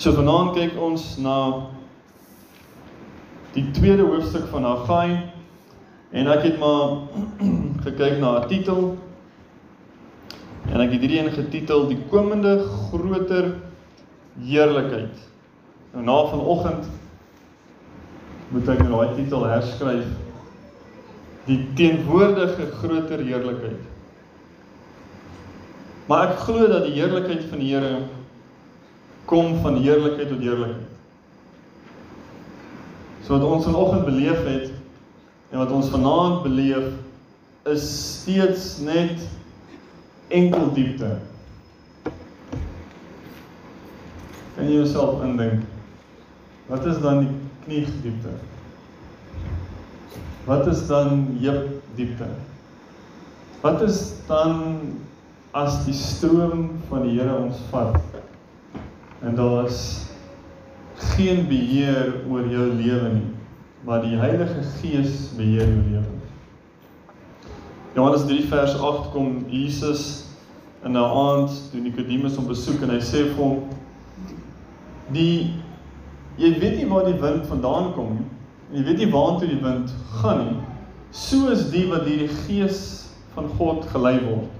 So vanaand kyk ons na die tweede hoofstuk van Haggai en ek het maar gekyk na 'n titel en ek het hierdie een getitel die komende groter heerlikheid. Nou na vanoggend moet ek nou daai titel herskryf. Die teenwoordige groter heerlikheid. Maar ek glo dat die heerlikheid van die Here kom van heerlikheid tot heerlikheid. So wat ons vanoggend beleef het en wat ons vanaand beleef is steeds net enkel diepte. Kan jy jouself indink? Wat is dan die kniediepte? Wat is dan heup diepte? Wat is dan as die stroom van die Here ons vat? En daar is geen beheer oor jou lewe nie, maar die Heilige Gees beheer jou lewe. Johannes 3 vers 8 kom Jesus in 'n aand toe Nikodemus hom besoek en hy sê vir hom die jy weet nie waar die wind vandaan kom nie. Jy weet nie waartoe die wind gaan nie. So is die wat deur die Gees van God gelei word.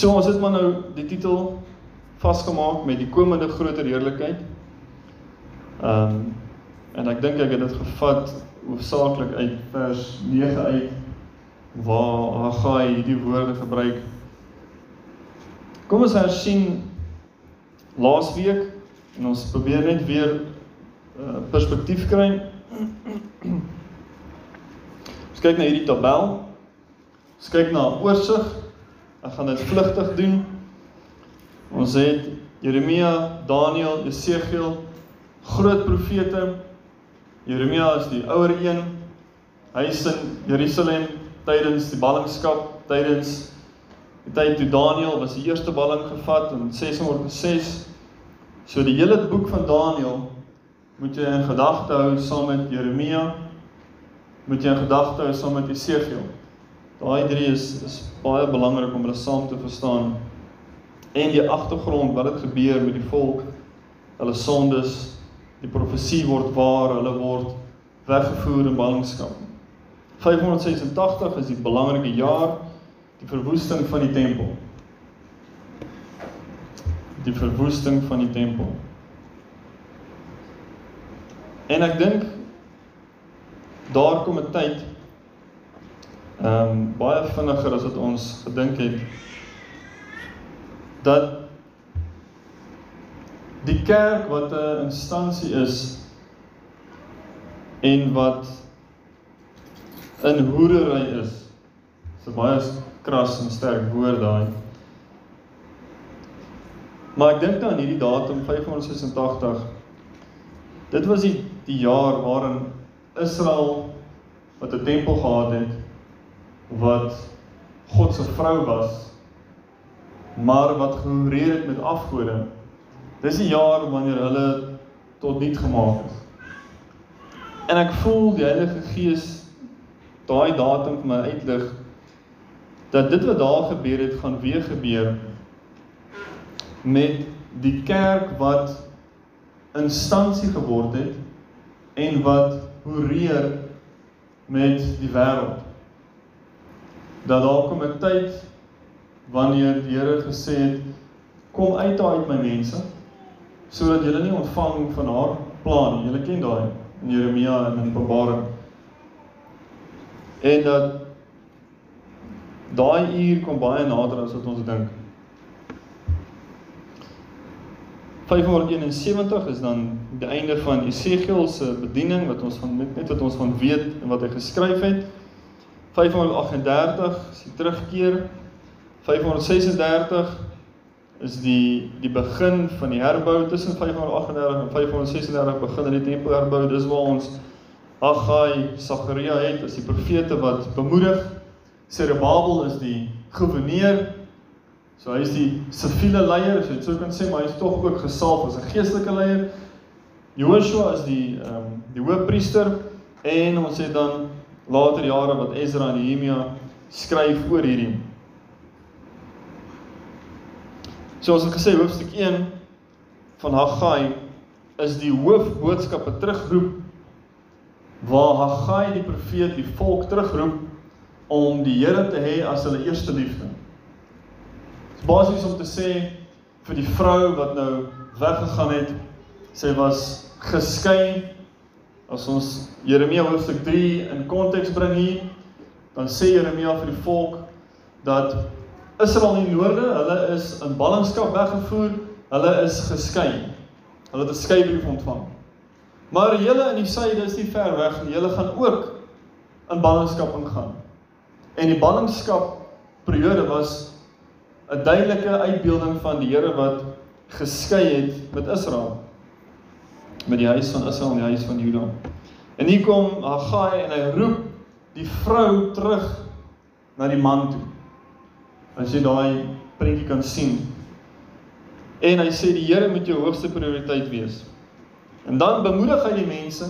So ons het maar nou die titel vasgemaak met die komende groter heerlikheid. Ehm um, en ek dink ek het dit gevat hoofsaaklik uit vers 9 uit waar Haggai hierdie woorde gebruik. Kom ons hersien laasweek en ons probeer net weer uh, perspektief kry. Ons kyk na hierdie tabel. Ons kyk na 'n oorsig Ek gaan dit vlugtig doen. Ons het Jeremia, Daniël, Jesegiel, groot profete. Jeremia is die ouer een. Hy is in Jerusalem tydens die ballingskap, tydens die tyd toe Daniël was die eerste balling gevat in 606. So die hele boek van Daniël moet jy in gedagte hou saam met Jeremia. Moet jy in gedagte hou saam met Jesegiel. Daai drie is is baie belangrik om hulle saam te verstaan. En die agtergrond wat dit gebeur met die volk, hulle sondes, die profesie word waar, hulle word weggevoer in ballingskap. 586 is die belangrike jaar, die verwoesting van die tempel. Die verwoesting van die tempel. En ek dink daar kom 'n tyd ehm um, baie vinniger as wat ons gedink het dat die kerk wat 'n instansie is en wat in hoerery is. So baie kras en sterk woord daai. Maar ek dink dan hierdie datum 586 dit was die die jaar waarin Israel wat 'n tempel gehad het wat God se vrou was maar wat gehoreer het met afgode. Dis die jaar wanneer hulle tot niet gemaak is. En ek voel die Heilige Gees daai datum vir my uitlig dat dit wat daar gebeur het gaan weer gebeur met die kerk wat instansie geword het en wat horeer met die wêreld dat daar kom 'n tyd wanneer die Here gesê het kom uit uit my mense sodat julle nie ontvang van haar plan nie. Julle ken daai in Jeremia en in Openbaring. En dat daai uur kom baie nader as wat ons dink. 571 is dan die einde van Esegiel se bediening wat ons van net wat ons van weet en wat hy geskryf het. 538 is die terugkeer. 536 is die die begin van die herbou tussen 538 en 536 begin in die tempel herbou. Dis waar ons Haggai, Sagaria het as die profete wat bemoedig. Zerubbabel is die goewerneur. So hy is die siviele leier, as jy dit sou kan sê, maar hy is tog ook gesalf as 'n geestelike leier. Joshua is die ehm um, die hoofpriester en ons het dan later jare wat Ezra en Nehemia skryf oor hierdie. So ons het gesê hoofstuk 1 van Haggai is die hoofboodskappe terugroep waar Haggai die profeet die volk terugroep om die Here te hê as hulle eerste liefde. Dit is basies om te sê vir die vrou wat nou weggegaan het, sy was geskei. As ons Jeremia hoofstuk 3 in konteks bring hier, dan sê Jeremia vir die volk dat Israel in die noorde, hulle is in ballingskap weggevoer, hulle is geskei. Hulle het 'n skeibrief ontvang. Maar julle in die suide is nie ver weg nie. Julle gaan ook in ballingskap ingaan. En die ballingskap periode was 'n duidelike uitbeelding van die Here wat geskei het met Israel. Met die huis van Israel en die huis van Juda. En hier kom Haggai en hy roep die vrou terug na die man toe. As jy daai prentjie kan sien. En hy sê die Here moet jou hoogste prioriteit wees. En dan bemoedig hy die mense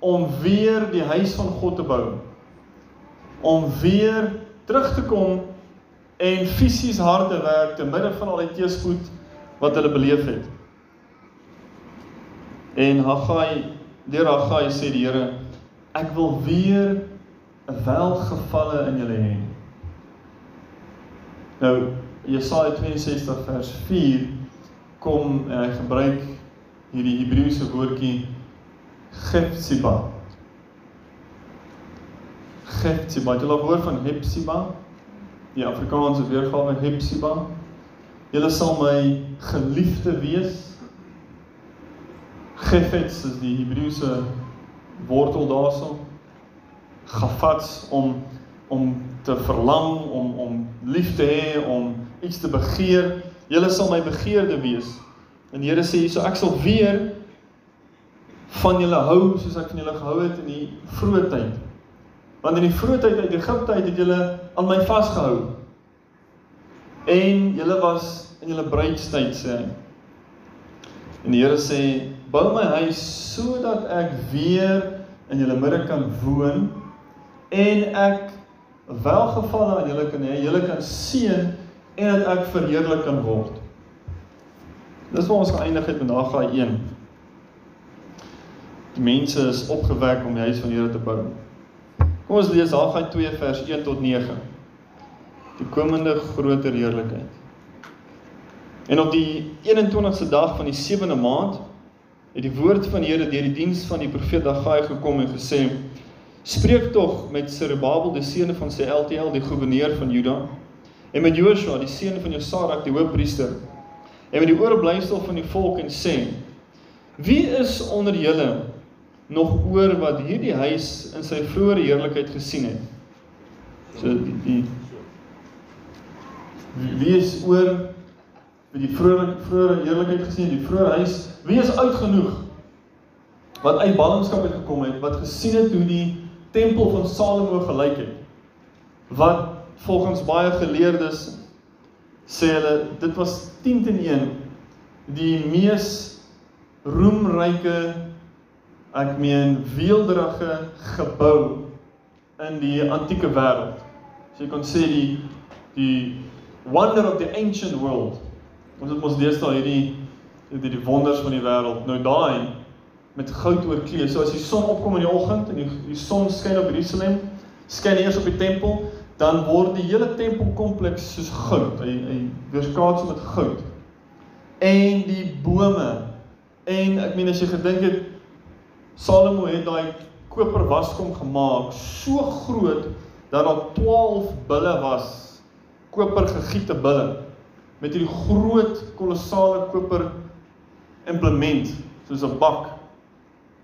om weer die huis van God te bou. Om weer terug te kom en fisies hard te werk te midde van al die teëspoed wat hulle beleef het. En Haggai, deur Haggai sê die Here, ek wil weer 'n welgevalle in julle hê. Nou Jesaja 62 vers 4 kom en hy gebruik hierdie Hebreëse woordjie Hepsiba. Hepsiba, dit is 'n woord van Hepsiba. Die Afrikaanse weergawe Hepsiba. Julle sal my geliefde wees. Gefets is die Hebreëse wortel daarso. Gafats om om te verlang, om om lief te hê, om iets te begeer. Julle sal my begeerde wees. En die Here sê hierso ek sal weer van julle hou soos ek van julle gehou het in die vroeë tyd. Want in die vroeë tyd uit Egipte uit het julle aan my vasgehou. En julle was in julle bruidstyd sê hy. En die Here sê bou my huis sodat ek weer in julle midde kan woon en ek welgevalle aan julle kan hê, julle kan seën en dat ek verheerlik kan word. Dis waar ons geëindig het met Haggai 1. Die mense is opgewek om die huis van die Here te bou. Kom ons lees Haggai 2 vers 1 tot 9. Die komende groter heerlikheid. En op die 21ste dag van die 7de maand het die woord van die Here deur die diens van die profeet Haggai gekom en gesê: Spreek tog met Zerubbabel die seun van Sealtiel, die goewerneur van Juda, en met Joshua die seun van Josadak, die hoofpriester en met die oorblyfsel van die volk en sê: Wie is onder julle nog oor wat hierdie huis in sy vroeë heerlikheid gesien het? So die, die Wie is oor wie die vroeë vroeë heerlikheid gesien het, die vroeë huis? Wie is uitgenoeg wat uit ballingskap het gekom het, wat gesien het hoe die tempel van Salomo gelyk het? Wat volgens baie geleerdes sê hulle dit was 10 teen 1 die mees roemryke ek meen weelderige gebou in die antieke wêreld. So jy kan sê die die wonder of the ancient world. Ons het mos deesdae hierdie hierdie die wonders van die wêreld. Nou daai met goud oorklee. So as die son opkom in die oggend en die die son skyn op Jerusalem, skyn eers op die tempel dan word die hele tempelkompleks soos goud. Hy hy weerskaats met goud. En die bome en ek meen as jy gedink het Salomo het daai koper waskom gemaak so groot dat daar 12 bulle was koper gegiete bulle met hierdie groot kolossale koper implement soos 'n bak.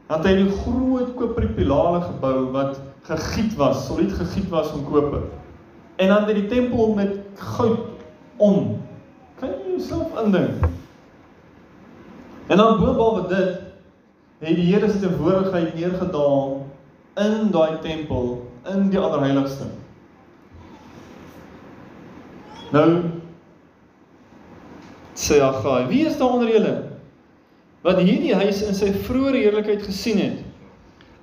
Dan het hy die groot koper pilare gebou wat gegiet was, solied gegiet was van koper en dan het die tempel met goud om. Kan jy jouself indink? En dan boonop dit het die Here se teenwoordigheid neergedaal in daai tempel, in die allerheiligste. Nou sê Agai, wie is daar onder julle wat hierdie huis in sy vroeë heerlikheid gesien het?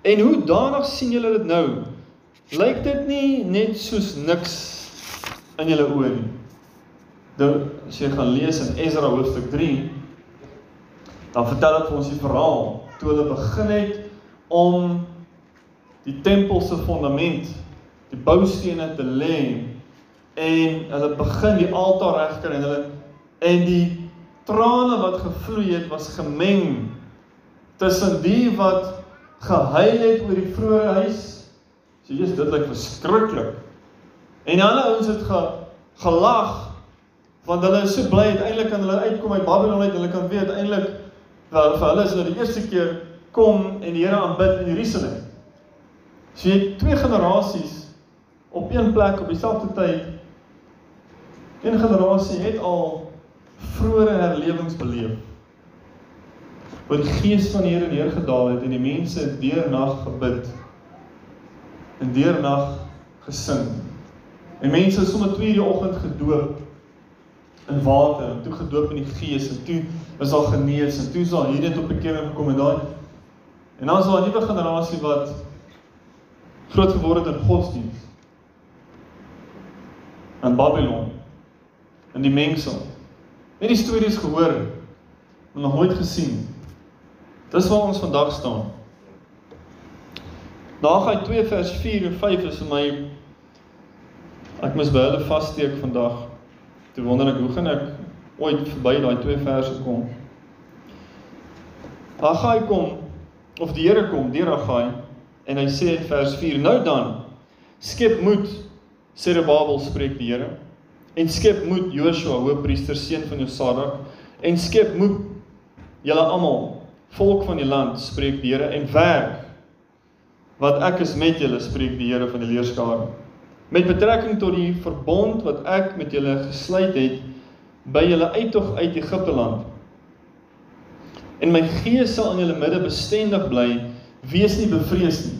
En hoe danig sien julle dit nou? Lyk dit nie net soos niks in julle oë nie? Nou as jy gaan lees in Ezra hoofstuk 3, dan vertel dit vir ons die verhaal toe hulle begin het om die tempel se fondament, die boustene te lê en hulle begin die altaar regkry en hulle en die trane wat gevloei het was gemeng tussen die wat gehuil het oor die vroeë huis. So jy's dit lyk verskriklik. En die ander ouens het ge, gelag want hulle is so bly uiteindelik kan hulle uitkom uit Babylon uit. Hulle kan weet uiteindelik wel vir hulle is hulle die eerste keer kom en die Here aanbid in Jerusalem. So jy twee generasies op een plek op dieselfde tyd. Een generasie het al vroeë herlewings beleef. Waar die gees van die Here neergedaal het en die mense deur nag gebid. En deur nag gesing. En mense is sommer 2 die oggend gedoop in water en toe gedoop in die gees en toe is al genees en toe is al hierdie tot bekering gekom en daai en dan is daar 'n nuwe generasie wat groot geword het in godsdiens in Babylon in die mengsel net die stories gehoor maar nog nooit gesien. Dis waar ons vandag staan. Daar gaan 2 vers 4 en 5 is vir my ek mis by hulle vassteek vandag. Toe wonder ek, hoe gaan ek ooit verby daai twee verse kom? Haggai kom of die Here kom deur Haggai en hy sê in vers 4: Nou dan, skep moed, sê Rebabel spreek die Here, en skep moed Joshua, hoofpriester seun van Josadak, en skep moed julle almal, volk van die land, spreek die Here en werk wat ek is met julle spreek die Here van die leerskare met betrekking tot die verbond wat ek met julle gesluit het by julle uittog uit Egipte land. En my gees sal in julle midde bestendig bly, wees nie bevrees nie.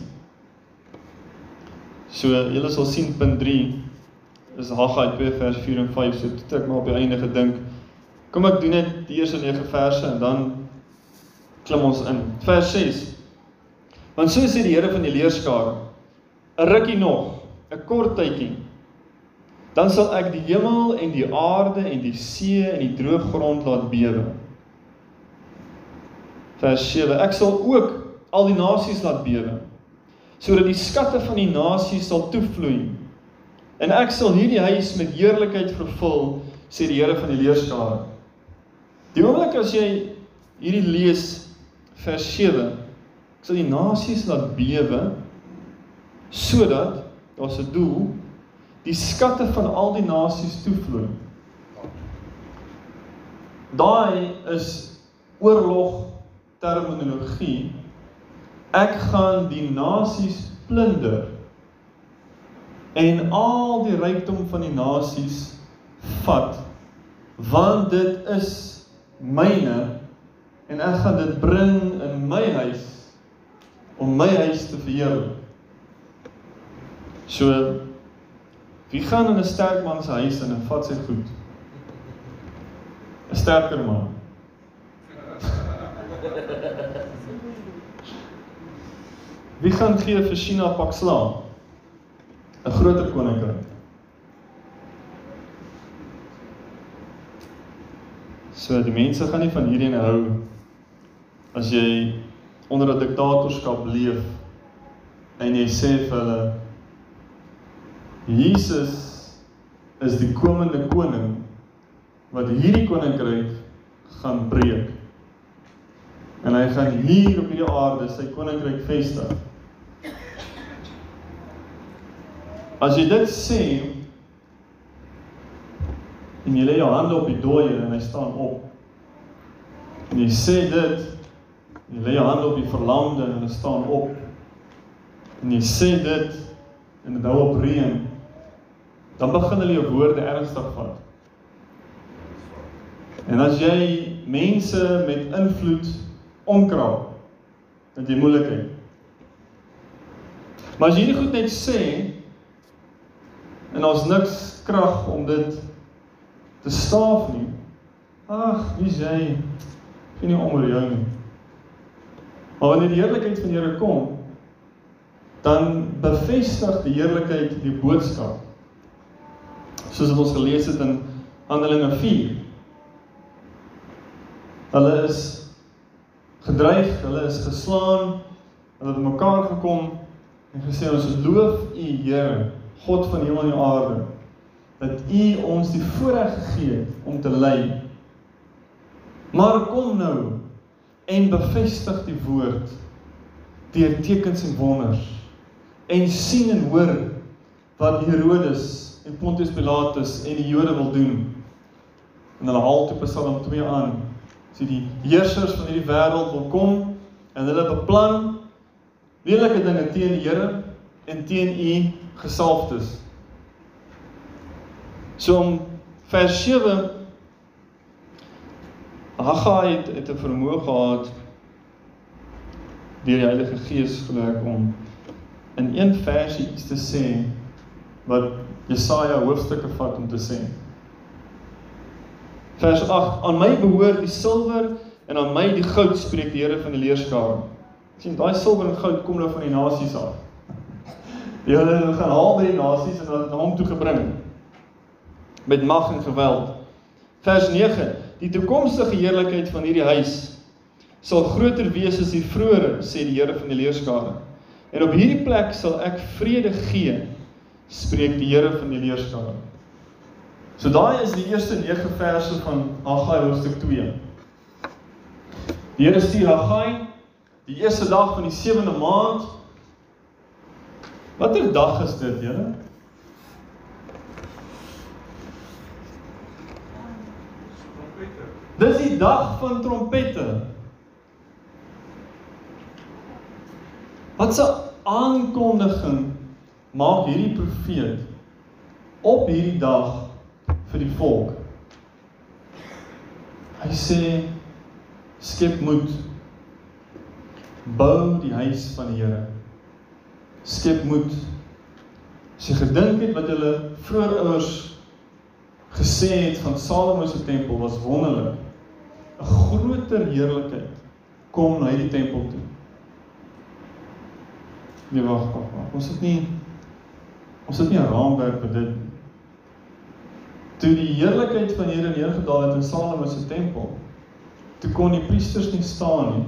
So julle sal sien punt 3 is Haggai 2 vers 4 en 5 so toe ek maar op die einde gedink kom ek doen net die eerste 9 verse en dan klim ons in vers 6 Want so sê die Here van die leerskare 'n rukkie nog 'n kort tydjie dan sal ek die hemel en die aarde en die see en die droë grond laat bewe. Vers 7 Ek sal ook al die nasies laat bewe sodat die skatte van die nasies sal toevloei. En ek sal hierdie huis met heerlikheid vervul, sê die Here van die leerskare. Die oomblik as jy hierdie lees vers 7, ek sal die nasies laat bewe sodat daar's 'n doel die skatte van al die nasies toevloei. Daai is oorlog terminologie. Ek gaan die nasies plunder en al die rykdom van die nasies vat want dit is myne en ek gaan dit bring in my huis om my huis te verheerlik. So wie gaan in 'n sterk man se huis in en vat sy goed? 'n Sterker man. Wie gaan gee vir China pak slaag? 'n Groter koninkryk. So die mense gaan nie van hierdie hou as jy onder 'n diktatorskap leef en jy sê vir hulle Jesus is die komende koning wat hierdie koninkryk gaan breek. En hy gaan hier op hierdie aarde sy koninkryk vestig. As jy dit sê en jy lê jou hande op die dooie en hy staan op. En jy sê dit, jy lê jou hande op die verlamde en hulle staan op. En jy sê dit en dit hou op reën dan begin hulle jou woorde ernstig vat. En as jy mense met invloed omkrap, dan jy moeilikheid. Maar as jy dit goed net sê en ons niks krag om dit te staaf nie. Ag, wie sê jy nie om oor jou nie. Maar wanneer die heerlikheid van die Here kom, dan bevestig die heerlikheid die boodskap soos wat ons gelees het in Handelinge 4. Hulle is gedreig, hulle is geslaan, hulle het mekaar gekom en gesê ons loof U Here, God van hemel en aarde, dat U ons die voorreg gegee het om te lei. Maar kom nou en bevestig die woord deur tekens en wonders en sien en hoor wat Herodes en Pontius Pilatus en die Jode wil doen. En hulle haal toe Psalm 2 aan sê die heersers van hierdie wêreld wil kom en hulle beplan lelike dinge teen die Here en teen u gesalfdes. So om vers 7 Haggai het, het 'n vermoë gehad deur die Heilige Gees gewerk om in een versie iets te sê wat Jesaja hoofstukke vat om te sê. Vers 8: Aan my behoort die silwer en aan my die goud spreek die Here van die leerskare. sien daai silwer en goud kom nou van die nasies af. Die hulle gaan haal by die nasies en hulle het hom toe gebring met mag en geweld. Vers 9: Die toekomstige heerlikheid van hierdie huis sal groter wees as die vroeëre, sê die Here van die leerskare. En op hierdie plek sal ek vrede gee, spreek die Here van die leerskare. So daai is die eerste 9 verse van Haggai hoofstuk 2. Die Here stuur Haggai die eerste dag van die 7de maand. Watter dag is dit, Here? Dis die dag van trompette. Wat 'n aankondiging maak hierdie profeet op hierdie dag vir die volk. Hy sê skep moed. Bou die huis van die Here. Skep moed. As jy gedink het wat hulle voorouers gesê het van Salomo se tempel was wonderlik. 'n Groter heerlikheid kom na hierdie tempel toe. Nee wag, wag, wag. Ons het nie ons het nie 'n raamwerk vir dit nie toe die heerlikheid van Here neergedaal het in Salomo se tempel, toe kon die priesters nie staan nie.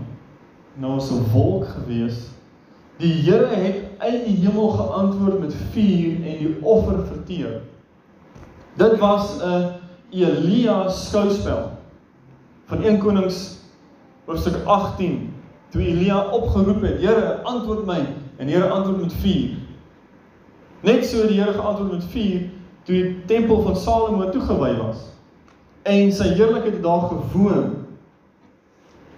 Nou was 'n wolk gewees. Die Here het uit die hemel geantwoord met vuur en die offer verteer. Dit was 'n Elia skouspel van 1 Konings hoofstuk 18 toe Elia opgeroep het, Here, antwoord my en Here antwoord met vuur. Net so die Here geantwoord met vuur toe die tempel van Salomo toegewy was en sy heerlikheid daar gewoon.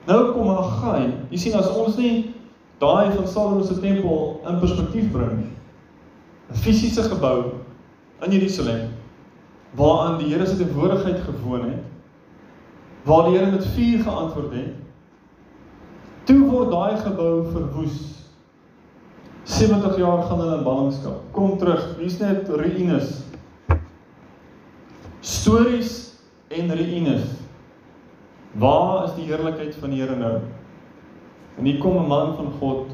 Nou kom Haggai. Jy sien as ons nie daai van Salomo se tempel in perspektief bring. 'n Fisiese gebou in Jerusalem waaraan die Here se teenwoordigheid gewoon het. Waar die Here met vuur geantwoord het. Toe word daai gebou verwoes. 70 jaar gaan hulle in ballingskap. Kom terug. Hier's net ruïnes stories en ruïnes. Waar is die heerlikheid van die Here nou? En hier kom 'n man van God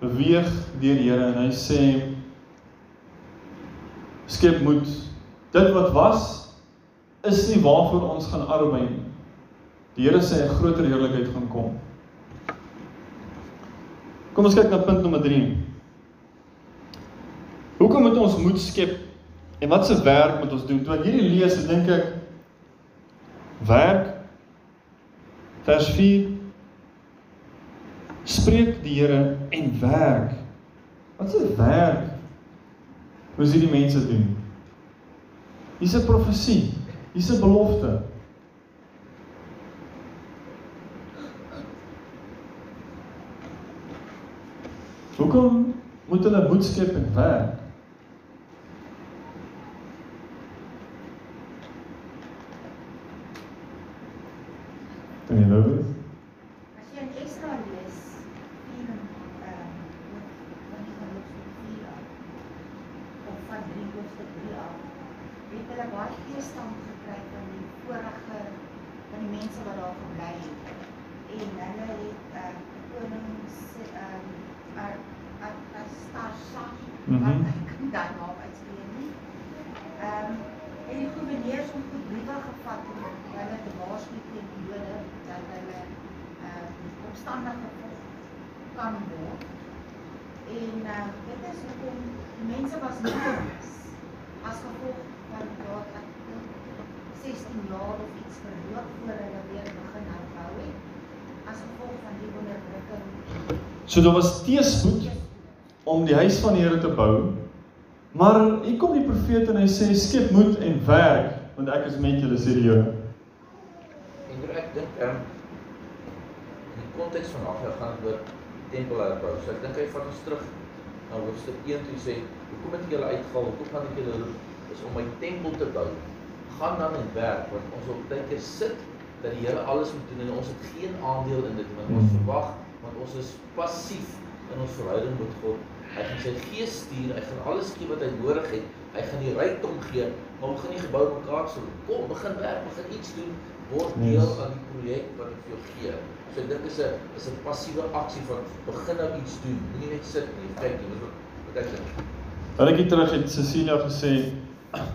beweeg deur die Here en hy sê skep moed. Dit wat was is nie waarvoor ons gaan arbei nie. Die Here sê 'n groter heerlikheid gaan kom. Kom ons kyk na punt nommer 3. Hoekom moet ons moed skep En wat se werk moet ons doen? Toe ek hierdie lees, dink ek werk vers 4 spreek die Here en werk. Wat se werk? Hoe sien die mense doen? Hier's 'n profesie. Hier's 'n belofte. Hoekom moet hulle moed skep en werk? Kan jy nou weet? As jy in Esra lees, hier in ehm wat is dan hoofstuk 4 af, of van 3 hoofstuk 3 af, het hulle baie teestand gekry van die vorige van die mense wat daar gebly het. En hulle het ehm uh, konings ehm uh, Artasasta Mhm. wat ek kan daai naam uitspreek nie. Ehm en die goewerneurs om goed brief inisiatiewe gevat om hulle te waarsku teen die Jode dat hulle uh opstandig gevolg kan word. En uh dit is hoekom die mense was nie gewees as gevolg van ek dink 16 jaar of iets verloop voor hulle weer begin herbou het as gevolg van die onderdrukking. So daar was teespoed om die huis van die Here te bou. Maar hier kom die profeet en hy sê skep moed en werk want ek is met julle sê die Here. En hier ek dink ehm in die konteks van Haggai gaan oor tempel herbou. So ek dink hy vat ons terug na hoofstuk 1 toe sê, "Hoekom het ek julle uitgehaal? Hoekom gaan ek julle roep? Is om my tempel te bou. Gaan dan en werk want ons wil baie keer sit dat die Here alles moet doen en ons het geen aandeel in dit want ons Hmm. verwag want ons is passief in ons verhouding met God. Hy gaan sy gees stuur, hy gaan alles gee wat hy nodig het. Hy gaan die rykdom gee, maar ons gaan nie gebou mekaar so kom begin werk, begin iets doen, word Yes. deel aan die projek wat ek vir jou gee. So ek dink is 'n is 'n passiewe aksie van begin nou iets doen. Moenie net sit nie, kyk nie, dis wat wat ek dink. Rukkie terug het Cecilia gesê,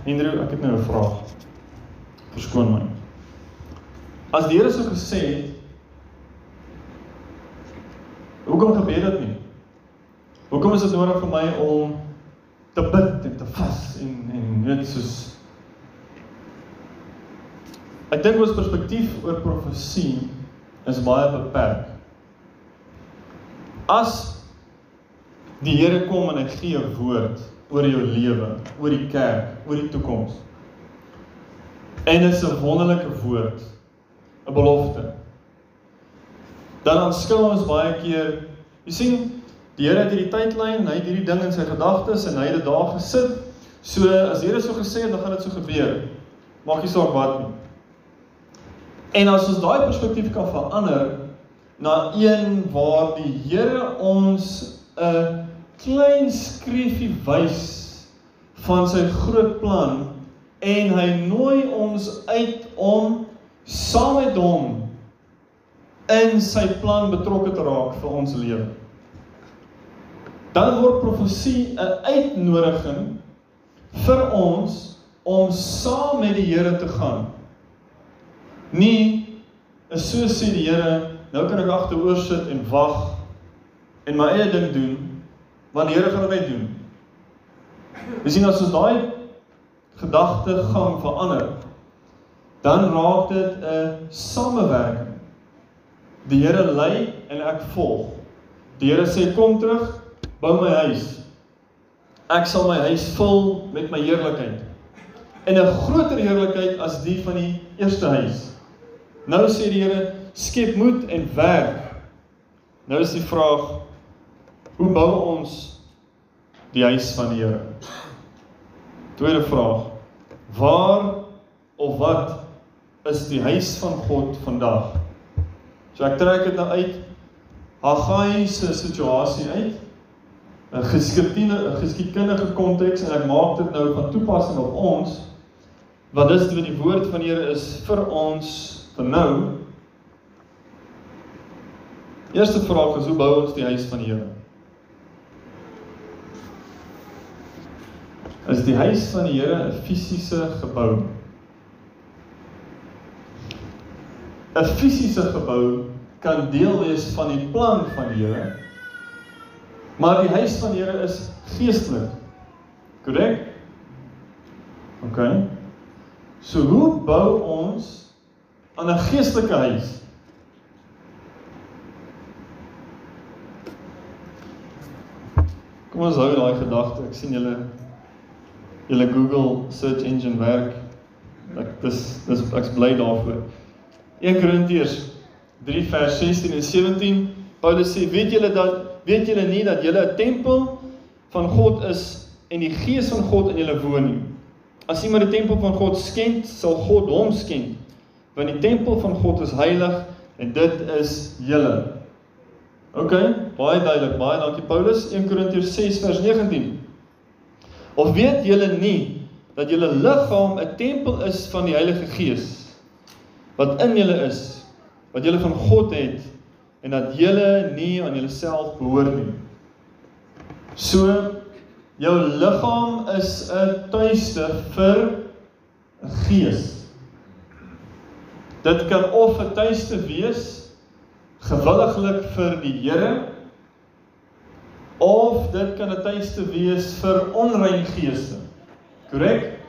"Hendro, ek het nou 'n vraag. Verskoon my. As die Here so gesê het, hoekom gebeur dit nie? Hoekom is dit nodig vir my om te bid en te vas en en net soos Ek dink ons perspektief oor profesie is baie beperk. As die Here kom en hy gee 'n woord oor jou lewe, oor die kerk, oor die toekoms. En dit is 'n wonderlike woord, 'n belofte. Dan aanskou ons baie keer, jy sien, die Here het hierdie tydlyn, hy het hierdie ding in sy gedagtes en hy het dit daar gesit. So as die Here so gesê het, dan gaan dit so gebeur. Maak nie saak wat nie. En as ons daai perspektief kan verander na een waar die Here ons 'n klein skreefie wys van sy groot plan en hy nooi ons uit om saam met hom in sy plan betrokke te raak vir ons lewe. Dan word profesie 'n uitnodiging vir ons om saam met die Here te gaan. Nie is so sê die Here, nou kan ek agteroor sit en wag en my eie ding doen, want die Here gaan dit net doen. Jy sien as ons daai gedagtegang verander, dan raak dit 'n samewerking. Die Here lei en ek volg. Die Here sê kom terug, bou my huis. Ek sal my huis vul met my heerlikheid. En 'n groter heerlikheid as die van die eerste huis. Nou sê die Here, skep moed en werk. Nou is die vraag, hoe bou ons die huis van die Here? Tweede vraag, waar of wat is die huis van God vandag? So ek trek dit nou uit Haggai se situasie uit. 'n geskiedkundige geskiedkundige konteks en ek maak dit nou van toepassing op ons want dis wat die woord van die Here is vir ons vir nou. Eerste vraag is hoe bou ons die huis van die Here? Is die huis van die Here 'n fisiese gebou? 'n Fisiese gebou kan deel wees van die plan van die Here. Maar die huis van die Here is geestelik. Korrek? OK. So hoe bou ons aan 'n geestelike huis? Kom ons hou daai gedagte. Ek sien julle julle Google search engine werk. Ek dis dis ek's bly daarvoor. 1 Korintiërs 3 vers 16 en 17. Paulus sê, weet julle dat weet julle nie dat julle 'n tempel van God is en die gees van God in julle woon nie? As iemand 'n tempel van God skend, sal God hom skend. Want die tempel van God is heilig en dit is julle. OK, baie duidelik. Baie dankie Paulus. 1 Korintiërs 6 vers 19. Of weet julle nie dat julle liggaam 'n tempel is van die Heilige Gees wat in julle is, wat julle van God het en dat julle nie aan julleself behoort nie. So jou liggaam is 'n tuiste vir 'n gees. Dit kan of 'n tuiste wees gewilliglik vir die Here of dit kan 'n tuiste wees vir onrein geeste. Korrek?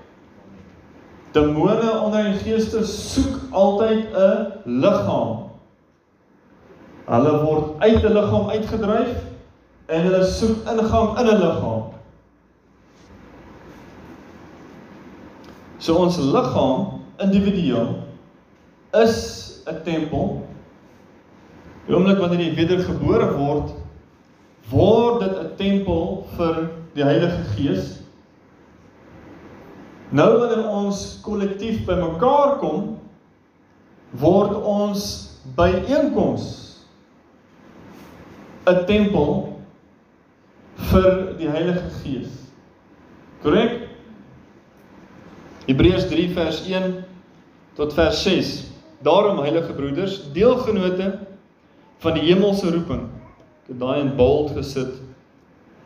Demone, onrein geeste soek altyd 'n liggaam. Hulle word uit 'n liggaam uitgedryf en hulle soek ingang in 'n liggaam. So ons liggaam individueel is 'n tempel. Die oomblik wanneer jy wedergebore word, word dit 'n tempel vir die Heilige Gees. Nou wanneer ons kollektief bymekaar kom, word ons byeenkoms 'n tempel vir die Heilige Gees. Korrek? Hebreërs 3 vers 1 tot vers 6. Daarom heilige broeders, deelgenote van die hemelse roeping. Ek het daai in bold gesit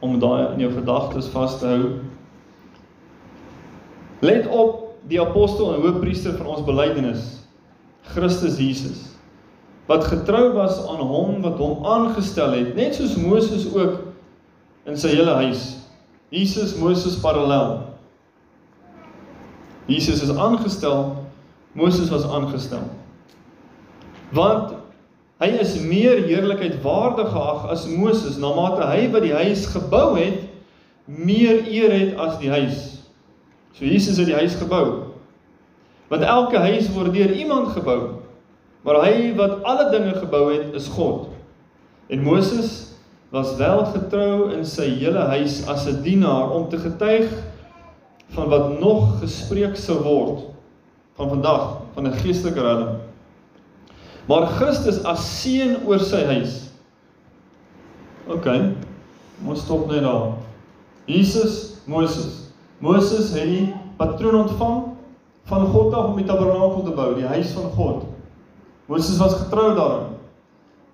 om daai in jou gedagtes vas te hou. Let op die apostel en hoofpriester van ons belydenis, Christus Jesus, wat getrou was aan hom wat hom aangestel het, net soos Moses ook in sy hele huis. Jesus Moses parallel. Jesus is aangestel, Moses was aangestel. Want hy is meer heerlikheid waardig geag as Moses, na mate hy wat die huis gebou het, meer eer het as die huis. So Jesus het die huis gebou. Want elke huis word deur iemand gebou. Maar hy wat alle dinge gebou het, is God. En Moses was wel getrou in sy hele huis as 'n dienaar om te getuig van wat nog gespreek sou word van vandag van 'n geestelike redding. Maar Christus as seun oor sy huis. OK. Ons stop net daar. Jesus, Moses. Moses het die patroon ontvang van God af om die tabernakel te bou, die huis van God. Moses was getrou daarin.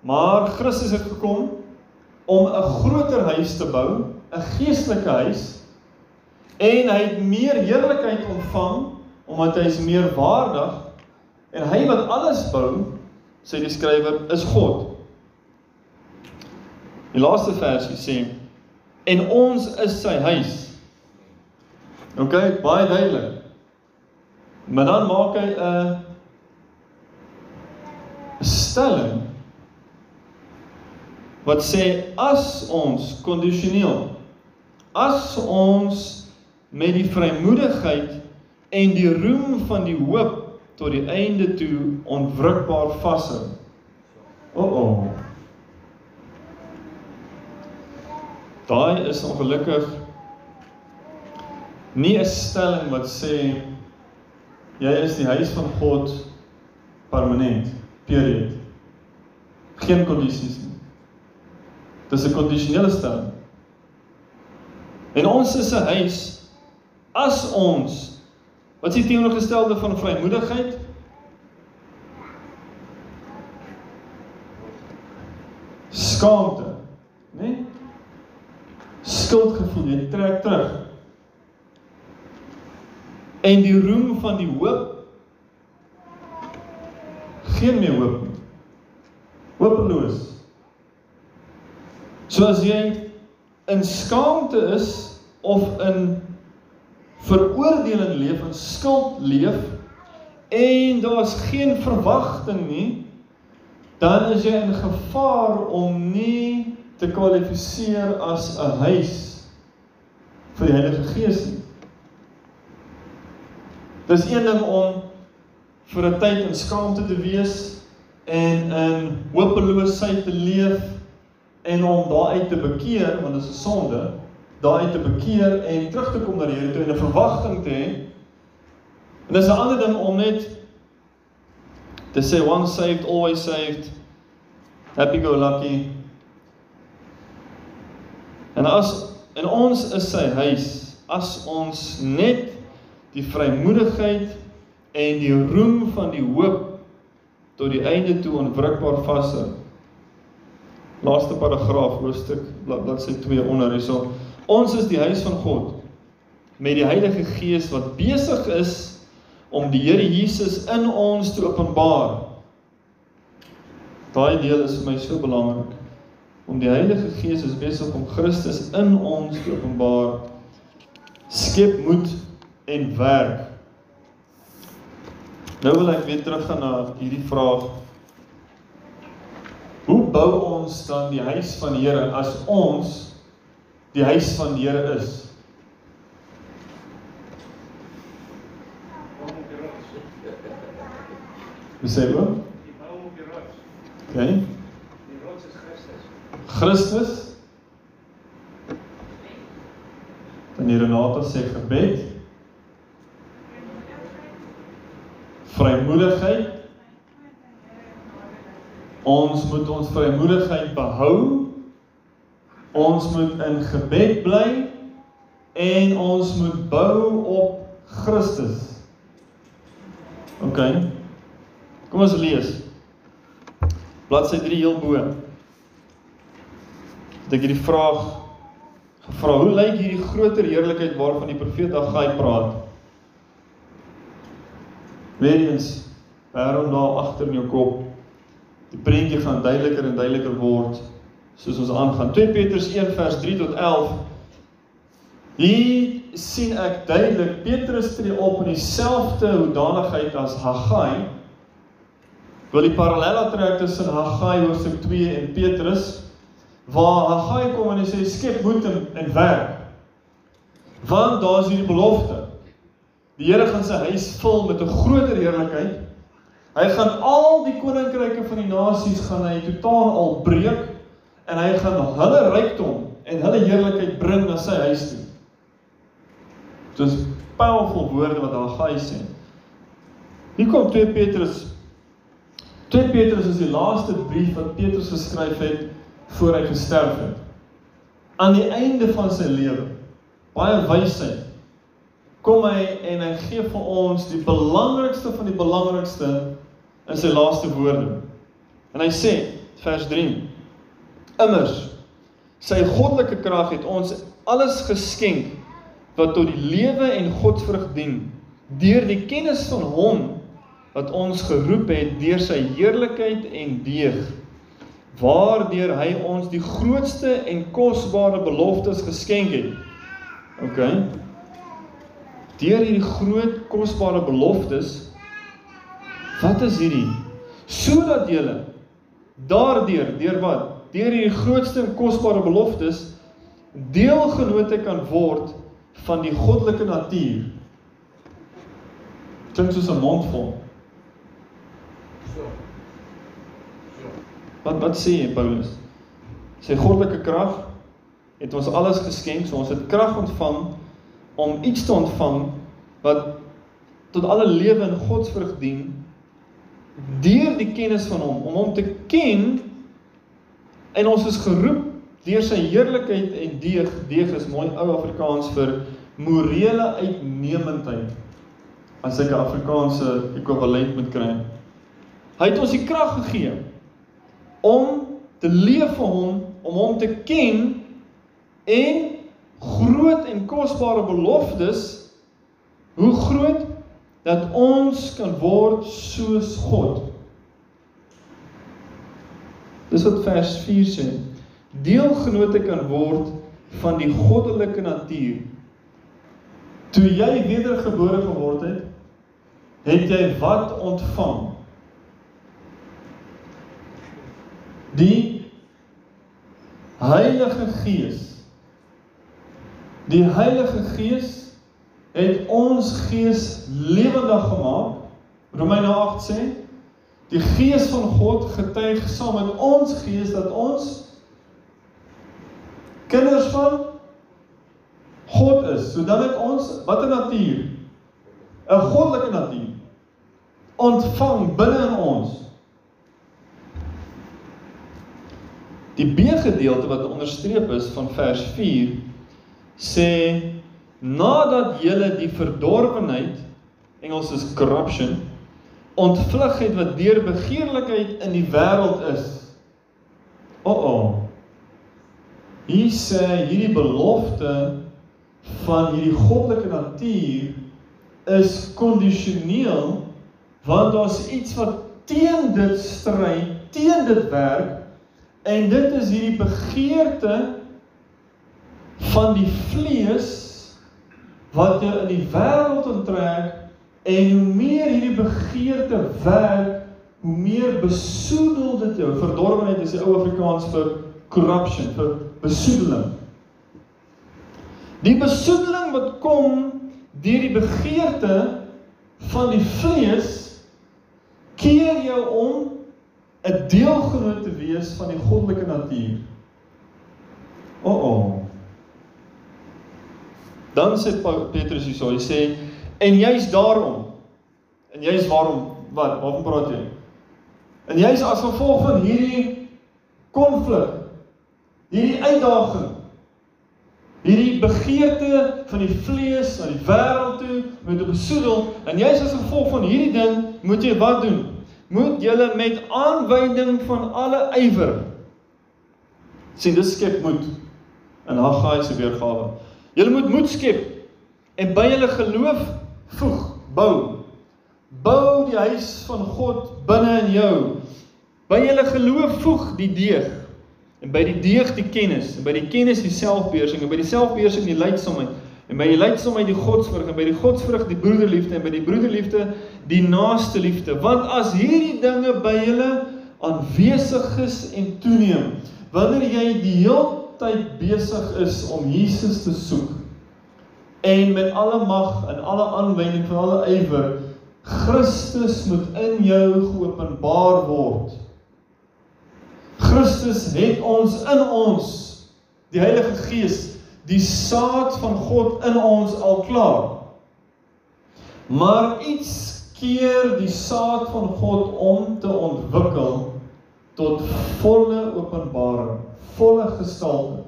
Maar Christus het gekom om 'n groter huis te bou, 'n geestelike huis en hy het meer heerlikheid ontvang omdat hy is meer waardig en hy wat alles bou, sê die skrywer, is God. Die laaste versie sê en ons is sy huis. OK, baie duidelik. Maar dan maak hy 'n stelling wat sê as ons kondisioneel as ons met die vrymoedigheid en die roem van die hoop tot die einde toe onwrikbaar vashou. O oh oh. Daai is ongelukkig nie 'n stelling wat sê jy is die huis van God permanent. Period. Geen kondisies nie. Dis 'n kondisionele stelling. En ons is 'n huis as ons wat is die teenoorgestelde van vrymoedigheid? Skaamte, né? Nee? Skuldgevoel, jy trek terug. En die roem van die hoop geen meer hoop nie. Hopeloos. So as jy in skaamte is of in veroordeling leef en skuld leef. En daar's geen verwagting nie, dan is jy in gevaar om nie te kwalifiseer as 'n huis vir die Heilige Gees nie. Dis een ding om vir 'n tyd in skaamte te wees en in hopeloosheid te leef en om daaruit te bekeer want dit is 'n sonde daaruit te bekeer en terug te kom na die Here toe en 'n verwagting te hê. En dis 'n ander ding om net te sê once saved always saved. Happy go lucky. En as en ons is sy huis as ons net die vrymoedigheid en die roem van die hoop tot die einde toe onwrikbaar vashou. Laaste paragraaf hoofstuk bladsy 2 onder hierso. Ons is die huis van God met die Heilige Gees wat besig is om die Here Jesus in ons te openbaar. Daai deel is vir my so belangrik. Om die Heilige Gees is besig om Christus in ons te openbaar. Skep moed en werk. Nou wil ek weer teruggaan na hierdie vraag. Hoe bou ons dan die huis van die Here as ons die huis van die Here is? Wie sê wat? Die bou op die rots. OK. Die rots is Christus. Christus. Dan hier Renata sê gebed. Vrymoedigheid. Ons moet ons vrymoedigheid behou. Ons moet in gebed bly en ons moet bou op Christus. OK. Kom ons lees. Bladsy 3 heel bo. Het ek hierdie vraag gevra, hoe lyk hierdie groter heerlikheid waarvan die profeet Haggai praat? Weerens, waarom daar agter in jou kop die prentjie gaan duideliker en duideliker word soos ons aangaan. 2 Petrus 1 vers 3 tot 11. Hier sien ek duidelik Petrus tree op in dieselfde hoedanigheid as Haggai wil die parallelle trek tussen Haggai hoofstuk 2 en Petrus waar Haggai kom en hy sê skep moed en, werk. Want daar's hierdie belofte. Die Here gaan sy huis vul met 'n groter heerlikheid. Hy gaan al die koninkryke van die nasies gaan hy totaal al breek en hy gaan hulle rykdom en hulle heerlikheid bring na sy huis toe. Dis powerful woorde wat Haggai sê. Hier kom 2 Petrus 2 Petrus is die laaste brief wat Petrus geskryf het voor hy gesterf het. Aan die einde van sy lewe, baie wysheid, kom hy en hy gee vir ons die belangrikste van die belangrikste in sy laaste woorde. En hy sê, vers 3: Immers sy goddelike krag het ons alles geskenk wat tot die lewe en Godsvrug dien deur die kennis van hom wat ons geroep het deur sy heerlikheid en deeg waardeur hy ons die grootste en kosbare beloftes geskenk het. OK. Deur hierdie groot kosbare beloftes wat is hierdie? Sodat julle daardeur deur wat? Deur hierdie grootste en kosbare beloftes deelgenote kan word van die goddelike natuur. Klink soos 'n mond vol. Wat wat sê Paulus? Sy goddelike krag het ons alles geskenk, so ons het krag ontvang om iets te ontvang wat tot alle lewe in Godsvrug dien deur die kennis van hom, om hom te ken en ons is geroep deur sy heerlikheid en deeg, deeg is mooi ou Afrikaans vir morele uitnemendheid. As ek 'n Afrikaanse ekwivalent moet kry. Hy het ons die krag gegee om te leef vir hom, om hom te ken en groot en kosbare beloftes hoe groot dat ons kan word soos God. Dis wat vers 4 sê. Deelgenote kan word van die goddelike natuur. Toe jy wedergebore geword het, het jy wat ontvang? Die Heilige Gees. Die Heilige Gees het ons gees lewendig gemaak. Romeine 8 sê die Gees van God getuig saam met ons gees dat ons kinders van God is. So dan het ons watter natuur? 'n Goddelike natuur ontvang binne in ons. Die B-gedeelte wat onderstreep is van vers 4 sê nadat julle die verdorwenheid Engels is corruption ontvlug het wat deur begeerlikheid in die wêreld is. O oh oh. Hier sê hierdie belofte van hierdie goddelike natuur is kondisioneel want daar's iets wat teen dit stry, teen dit werk en dit is hierdie begeerte van die vlees wat jou in die wêreld onttrek en hoe meer hierdie begeerte werk, hoe meer besoedel dit jou. Verdorwenheid is die ou Afrikaans vir corruption, vir besoedeling. Die besoedeling wat kom deur die begeerte van die vlees keer jou om 'n deelgenoot te wees van die goddelike natuur. O, oh, oh. Dan sê Petrus hierso, hy sê en jy's daarom. En jy's waarom wat? Waarvan praat jy? En jy's as gevolg van hierdie konflik, hierdie uitdaging, hierdie begeerte van die vlees na die wêreld toe met 'n besoedel en jy's as gevolg van hierdie ding, moet jy wat doen? Moet jy met aanwyding van alle ywer sien dis skep moed in Haggai se weergawe. Julle moet moed skep en by julle geloof voeg, bou. Bou die huis van God binne in jou. By julle geloof voeg die deeg. En by die deeg die kennis. En by die kennis die selfbeheersing. En by die selfbeheersing die leidsaamheid en by die leidsaamheid die godsvrug. En by die godsvrug die broederliefde. En by die broederliefde die naaste liefde. Want as hierdie dinge by julle aanwesig is en toeneem wanneer jy die hele tyd besig is om Jesus te soek en met alle mag en alle aanwending van alle ywer Christus moet in jou geopenbaar word. Christus het ons in ons die Heilige Gees, die saad van God in ons al klaar. Maar iets keer die saad van God om te ontwikkel tot volle openbaring volle gestalte.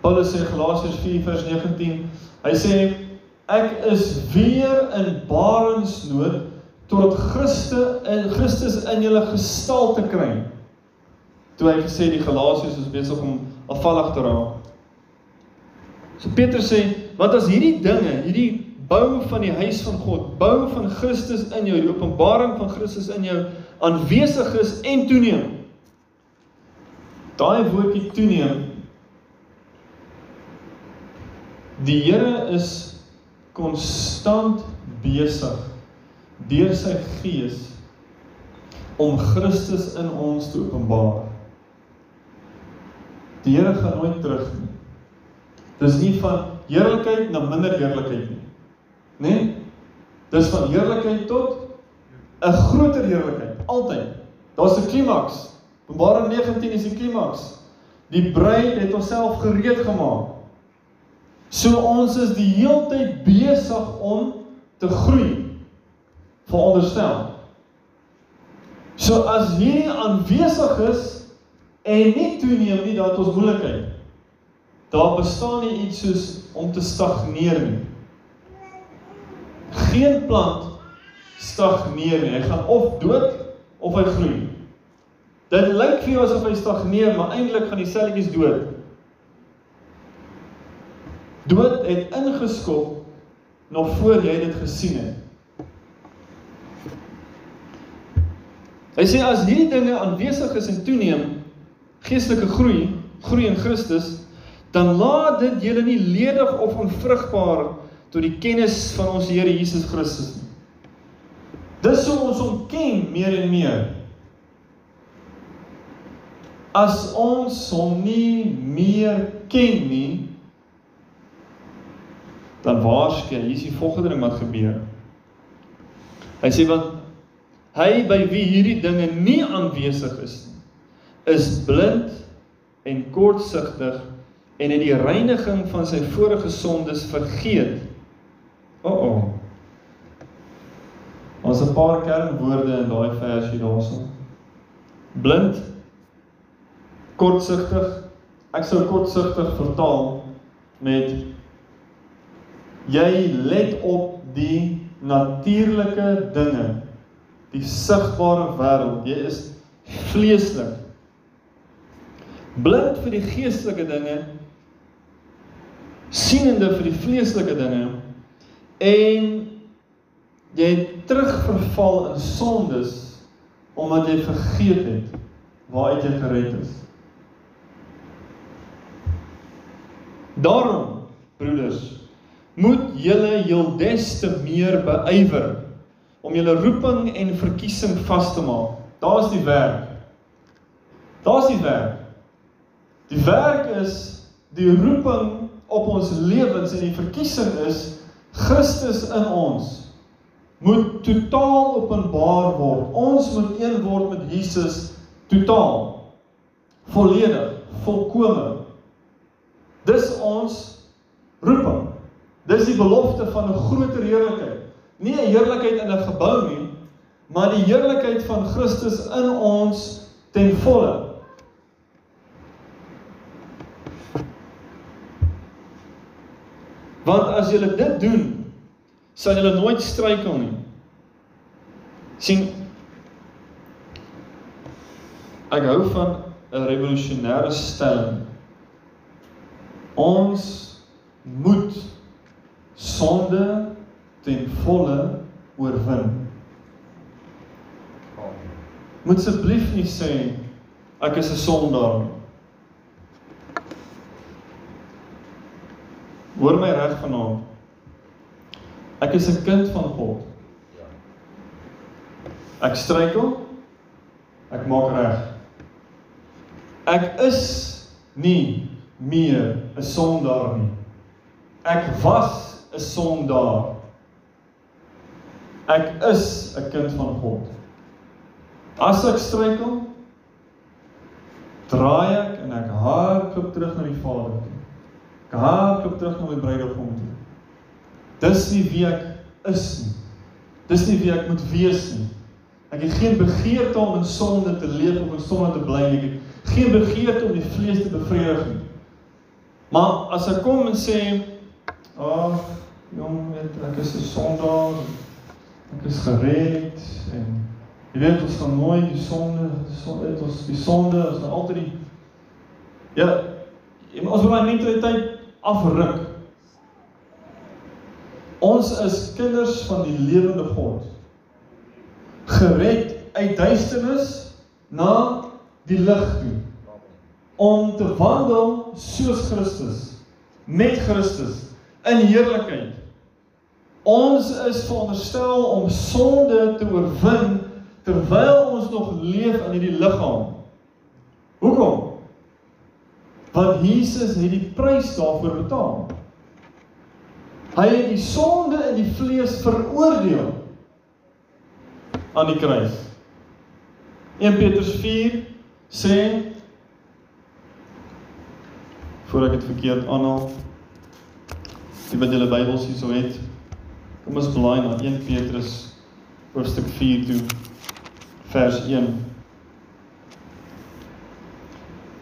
Paulus sê Galasiërs 4 vers 19, hy sê ek is weer in barensnood tot Christus in Christus in julle gestalte kry. Toe hy gesê die Galasiërs is besig om afvallig te raak. So Petrus sê, want as hierdie dinge, hierdie bou van die huis van God, bou van Christus in jou, die openbaring van Christus in jou aanwesig is en toeneem, Daai woordjie toeneem. Die Here is konstant besig deur sy gees om Christus in ons te openbaar. Die Here gaan nooit terug nie. Dis nie van heerlikheid na minder heerlikheid nie. Né? Nee? Dis van heerlikheid tot 'n groter heerlikheid, altyd. Daar's 'n klimaks. Openbaring 19 is die klimaks. Die bruid het homself gereed gemaak. So ons is die heeltyd besig om te groei. Veronderstel. So as hierdie aanwesig is en nie toeneem nie, dan het ons moeilikheid. Daar bestaan nie iets soos om te stagneer nie. Geen plant stagneer nie. Hy gaan of dood of hy groei. Dit lyk vir jou asof hy stagneer, maar eintlik gaan die selletjies dood. Dood het ingeskop nog voor jy dit gesien het. Hy sê as hierdie dinge aanwesig is en toeneem, geestelike groei, groei in Christus, dan laat dit julle nie ledig of onvrugbaar tot die kennis van ons Here Jesus Christus nie. Dis hoe ons hom ken meer en meer. As ons hom nie meer ken nie, dan waarskynlik hier is die volgende ding wat gebeur. Hy sê want hy by wie hierdie dinge nie aanwesig is nie, is blind en kortsigtig en het die reiniging van sy vorige sondes vergeet. O, oh, oh. Ons 'n paar kernwoorde in daai versie daarson. Blind kortsigtig. Ek sou kortsigtig vertaal met jy let op die natuurlike dinge, die sigbare wêreld. Jy is vleeslik. Blind vir die geestelike dinge, sienende vir die vleeslike dinge en jy het terugverval in sondes omdat jy vergeet het waaruit jy gered is. Daarom, broeders, moet julle heel des te meer beywer om julle roeping en verkiesing vas te maak. Daar's die werk. Daar's die werk. Die werk is die roeping op ons lewens en die verkiesing is Christus in ons moet totaal openbaar word. Ons moet een word met Jesus totaal. Volledig, volkome. Dis ons roeping. Dis die belofte van 'n groter heerlikheid. Nie 'n heerlikheid in 'n gebou nie, maar die heerlikheid van Christus in ons ten volle. Want as julle dit doen, sal julle nooit struikel nie. sien Ek hou van 'n revolusionêre stelling. Ons moet sonde ten volle oorwin. Moet asseblief nie sê ek is 'n sondaar nie. Hoor my reg vanaand. Ek is 'n kind van God. Ek struikel. Ek maak reg. Ek is nie meer 'n sondaar nie. Ek was 'n sondaar. Ek is 'n kind van God. As ek struikel, draai ek en ek hardloop terug na die Vader toe. Ek hardloop terug na my bruidegom toe. Dis nie wie ek is nie. Dis nie wie ek moet wees nie. Ek het geen begeerte om in sonde te leef of in sonde te bly nie. Ek het geen begeerte om die vlees te bevredig nie. Maar as ek kom en sê, "Ag, jong, weet ek is 'n sondaar. Ek is gered en jy weet ons gaan nooit die sonde, sonde het ons die sonde is nou altyd die Ja, ons moet my mentaliteit afruk. Ons is kinders van die lewende God. Gered uit duisternis na die lig toe om te wandel soos Christus met Christus in heerlikheid. Ons is veronderstel om sonde te oorwin terwyl ons nog leef in hierdie liggaam. Hoekom? Want Jesus het die prys daarvoor betaal. Hy het die sonde in die vlees veroordeel aan die kruis. 1 Petrus 4 sê voor ek dit verkeerd aanhaal die wat julle Bybels hier sou het kom ons blaai na 1 Petrus hoofstuk 4 toe vers 1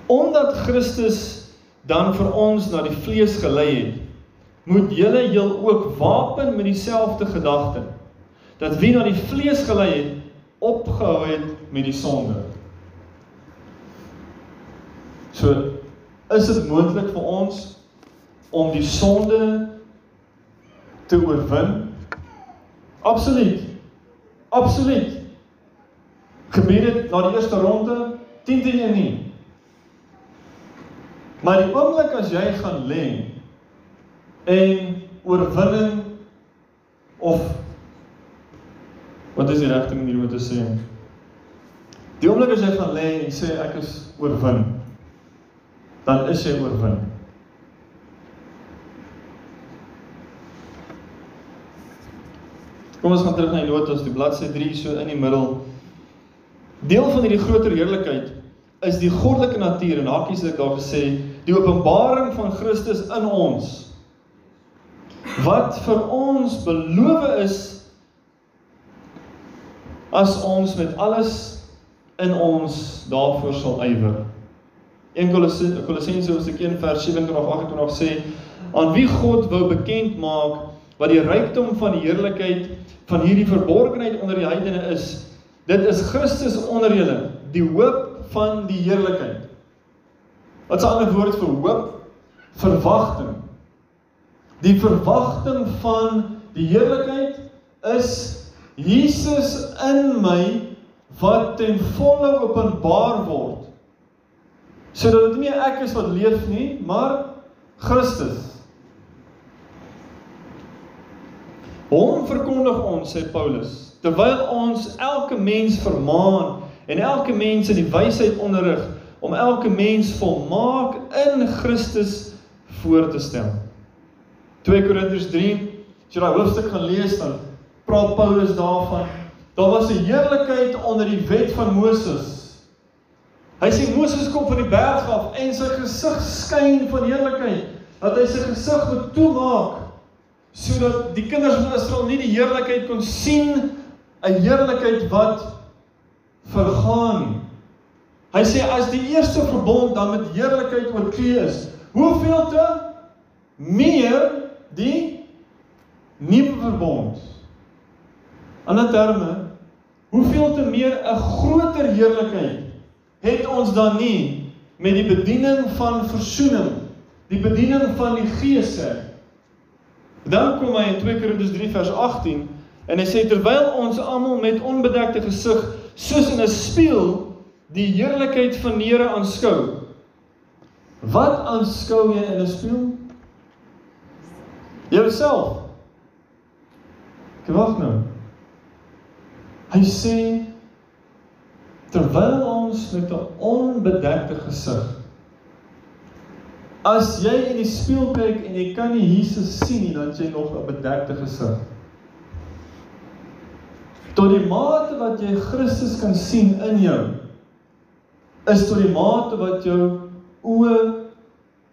Omdat Christus dan vir ons na die vlees gelei het moet julle heel ook wapen met dieselfde gedagte dat wie na die vlees gelei het opgehou het met die sonde. So is dit moontlik vir ons om die sonde te oorwin? Absoluut. Absoluut. Gebeur dit na die eerste ronde 10 teen 1 nie. Maar die oomblik as jy gaan lê en oorwinning of wat is die regte manier om te sê? Die oomblik as jy gaan lê en sê ek is oorwin, dan is jy oorwin. Kom ons gaan terug na die notas, die bladsy 3 so in die middel. Deel van hierdie groter heerlikheid is die goddelike natuur en hakies het daar gesê, die openbaring van Christus in ons. Wat vir ons beloof is as ons met alles in ons daarvoor sal ywer. 1 Kolossense hoofstuk 1 vers 27-28 sê aan wie God wou bekend maak wat die rykdom van die heerlikheid van hierdie verborgenheid onder die heidene is. Dit is Christus onder julle, die hoop van die heerlikheid. Wat 'n ander woord vir hoop? Verwagting. Die verwagting van die heerlikheid is Jesus in my wat ten volle openbaar word. Sodat dit nie ek is wat leef nie, maar Christus. Hom verkondig ons, sê Paulus, terwyl ons elke mens vermaan en elke mens in die wysheid onderrig om elke mens volmaak in Christus voor te stel. 2 Korintiërs 3, as jy daai hoofstuk gaan lees dan praat Paulus daarvan daar was 'n heerlikheid onder die wet van Moses. Hy sê Moses kom van die berg af en sy gesig skyn van heerlikheid dat hy sy gesig moet toemaak sodat die kinders van Israel nie die heerlikheid kon sien 'n heerlikheid wat vergaan nie. Hy sê as die eerste verbond dan met heerlikheid oorklee is, hoeveel te meer die nuwe verbond. Ander terme, hoeveel te meer 'n groter heerlikheid het ons dan nie met die bediening van verzoening, die bediening van die Gees. Dan kom hy in 2 Korintiërs 3 vers 18 en hy sê terwyl ons almal met onbedekte gesig soos in 'n spieël die heerlikheid van die Here aanskou. Wat aanskou jy in 'n spieël? Jouself. Ek wag nou. Hy sê terwyl ons met 'n onbedekte gesig As jy in die spieël kyk en jy kan nie Jesus sien nie, dan jy nog 'n bedekte gesig. Tot die mate wat jy Christus kan sien in jou, is tot die mate wat jou oë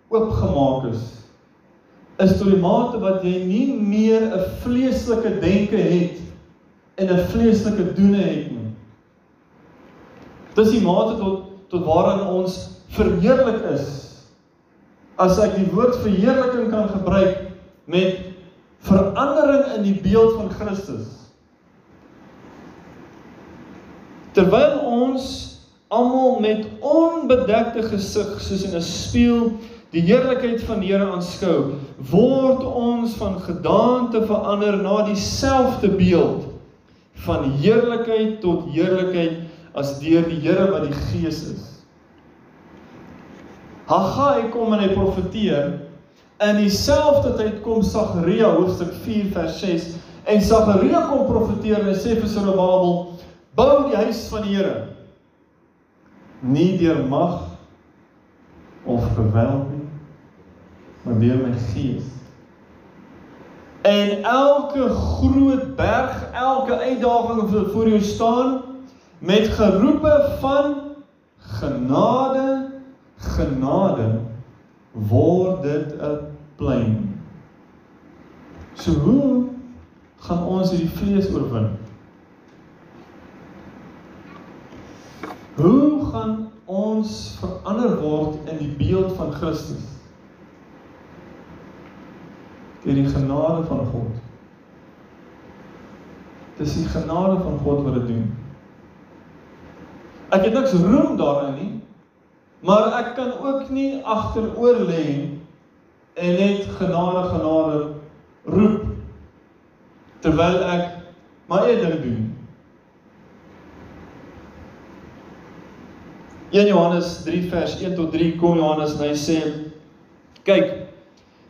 oopgemaak is. Is tot die mate wat jy nie meer 'n vleeslike denke het en 'n vleeslike doene het nie. Dis die mate tot tot waaraan ons verheerlik is as ek die woord verheerliking kan gebruik met verandering in die beeld van Christus. Terwyl ons almal met onbedekte gesig soos in 'n spieël die heerlikheid van die Here aanskou, word ons van gedaante verander na dieselfde beeld van heerlikheid tot heerlikheid as deur die Here wat die Gees is. Haggai kom en hy profeteer. In dieselfde tyd kom Sagaria hoofstuk 4 vers 6 en Sagaria kom profeteer en hy sê vir Zorobabel bou die huis van die Here. Nie deur mag of geweld nie maar deur my gees. En elke groot berg elke uitdaging wat voor jou staan met geroepe van genade genade word dit 'n plein. So hoe gaan ons hierdie vlees oorwin? Hoe gaan ons verander word in die beeld van Christus? Deur die genade van God. Dis die genade van God wat dit doen. Ek het niks roem daarin nie. Maar ek kan ook nie agteroor lê en net genade genade roep terwyl ek my eie ding doen. 1 Johannes 3 vers 1 tot 3 kom Johannes en hy sê kyk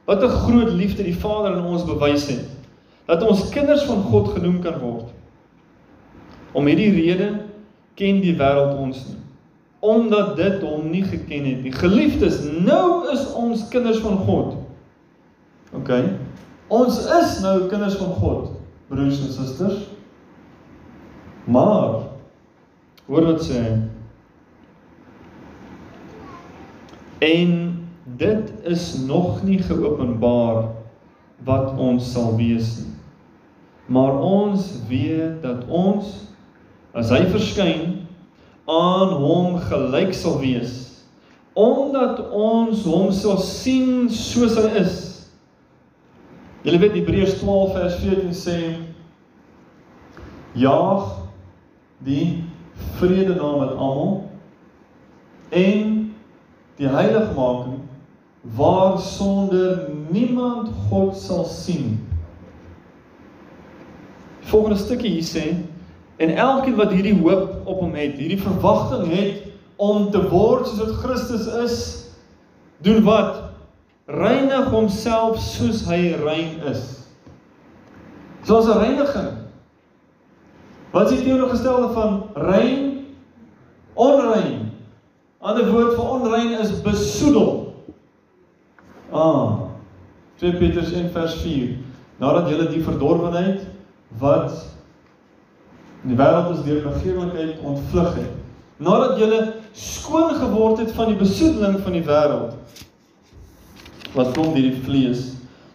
wat 'n groot liefde die Vader aan ons bewys het dat ons kinders van God genoem kan word. Om hierdie rede ken die wêreld ons nie omdat dit hom nie geken het nie. Geliefdes, nou is ons kinders van God. OK. Ons is nou kinders van God, broers en susters. Maar hoor wat sê hy? En dit is nog nie geopenbaar wat ons sal wees nie. Maar ons weet dat ons as hy verskyn aan hom gelyk sal wees omdat ons hom sal sien soos hy is. Julle weet Hebreërs 12 vers 14 sê jaag die vrede na met almal en die heiligmaking waar sonder niemand God sal sien. volgende stukkie hier sê en elkeen wat hierdie hoop op hom het, hierdie verwagting het om te word soos wat Christus is, doen wat? Reinig homself soos hy rein is. Soos 'n reiniging. Wat is die teenoorgestelde van rein? Onrein. Ander woord vir onrein is besoedel. Ah. 2 Petrus 1 vers 4. Nadat julle die verdorwenheid wat die wêreld is deur begeerlikheid ontvlug het. Nadat julle skoon geword het van die besoedeling van die wêreld wat kom deur die vlees.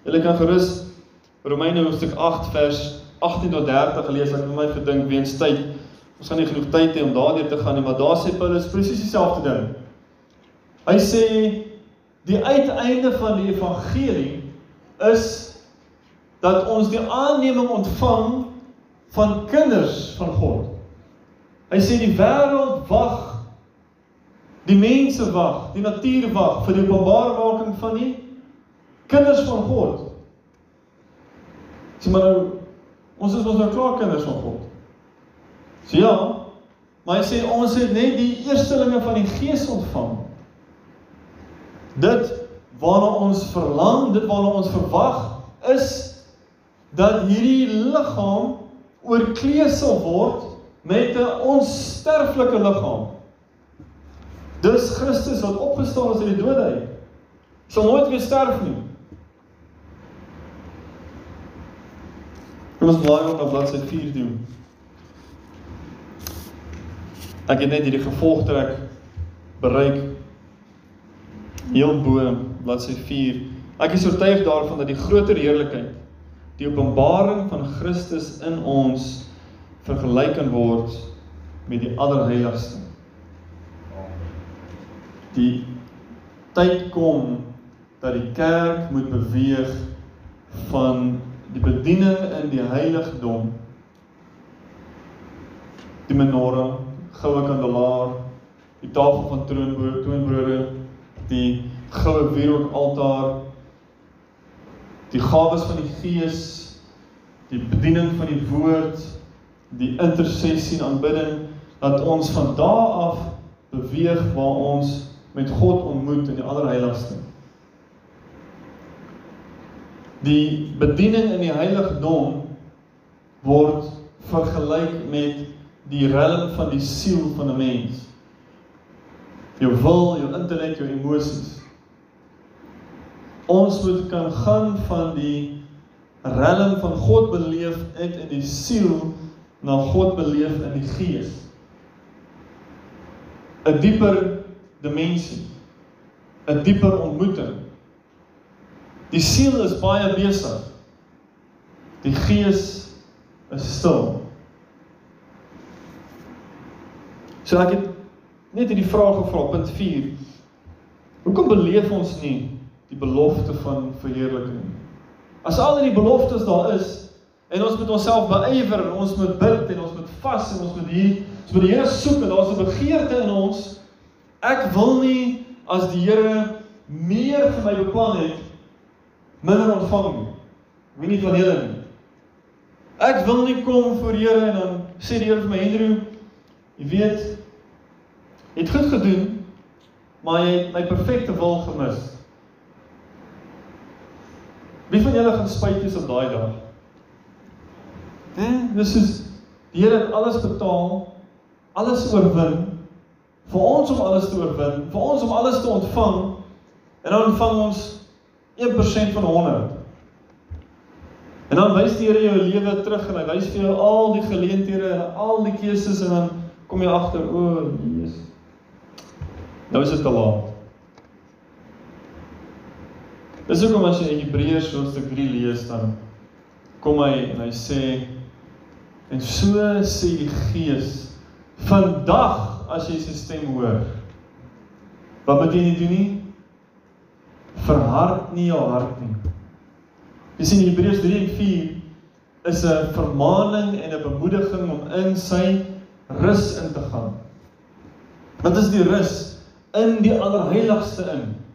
Julle kan gerus Romeine hoofstuk 8 vers 18 tot 30 lees ek my gedink weens tyd. Ons gaan nie genoeg tyd hê om daardeur te gaan nie, maar daar sê Paulus presies dieselfde ding. Hy sê die uiteinde van die evangelie is dat ons die aanneming ontvang van kinders van God. Hy sê die wêreld wag die mense wag, die natuur wag vir die openbarmaking van die kinders van God. Sê maar nou ons is ons nou klaar kinders van God. So ja, maar hy sê ons het net die eerstelinge van die Gees ontvang. Dit waarna ons verlang, dit waarna ons verwag is dat hierdie liggaam oorkleed sal word met 'n onsterflike liggaam. Dis Christus wat opgestaan is uit die dood uit. Sal nooit weer sterf nie. Kom ons blaai op na bladsy 4 doen. Ek het net hierdie gevolgtrek bereik heel bo bladsy 4. Ek is oortuig daarvan dat die groter heerlikheid, die openbaring van Christus in ons vergelyk kan word met die allerheiligste. Die tyd kom dat die kerk moet beweeg van die bediening in die heiligdom die menorah, goue kandelaar, die tafel van troonbrood, toonbrode, die goue wierookaltaar, die gawes van die Gees, die bediening van die woord, die intersessie en aanbidding dat ons van daardie af beweeg waar ons met God ontmoet in die allerheiligste. Die bediening in die heiligdom word vergelyk met die realm van die siel van 'n mens. Jou wil, jou intellek, jou emosies. Ons moet kan gaan van die realm van God beleef uit in die siel na God beleef in die gees. 'n Dieper dimensie. 'n Dieper ontmoeting. Die siel is baie besig. Die gees is stil. So ek het net hierdie vraag gevra punt 4. Hoekom beleef ons nie die belofte van verheerliking nie? As al die beloftes daar is en ons moet onsself beywer en ons moet bid en ons moet vas en ons moet hier ons moet die Here soek en daar's 'n begeerte in ons. Ek wil nie as die Here meer vir my beplan het minder ontvang nie. Wie nie van julle nie. Ek wil nie kom voor Here en dan sê die Here vir my Andrew, jy weet, jy het goed gedoen, maar jy het my perfekte wil gemis. Wie van julle gaan spyt wees op daai dag? Hè, dis is die Here het alles betaal, alles oorwin vir ons om alles te oorwin, vir ons om alles te ontvang en dan ontvang ons 1% van 100. En dan wys die Here jou lewe terug en hy wys vir jou al die geleenthede en al die keuses en dan kom jy agter, o, oh, Jesus. Nou is dit te laat. Dis hoekom as jy in Hebreërs hoofstuk 3 lees dan kom hy en hy sê en so sê die Gees vandag as jy sy stem hoor. Wat moet jy nie doen nie? Verhard nie jou hart nie. Jy sien Hebreërs 3 en 4 is 'n vermaaning en 'n bemoediging om in sy rus in te gaan. Wat is die rus? In die allerheiligste in.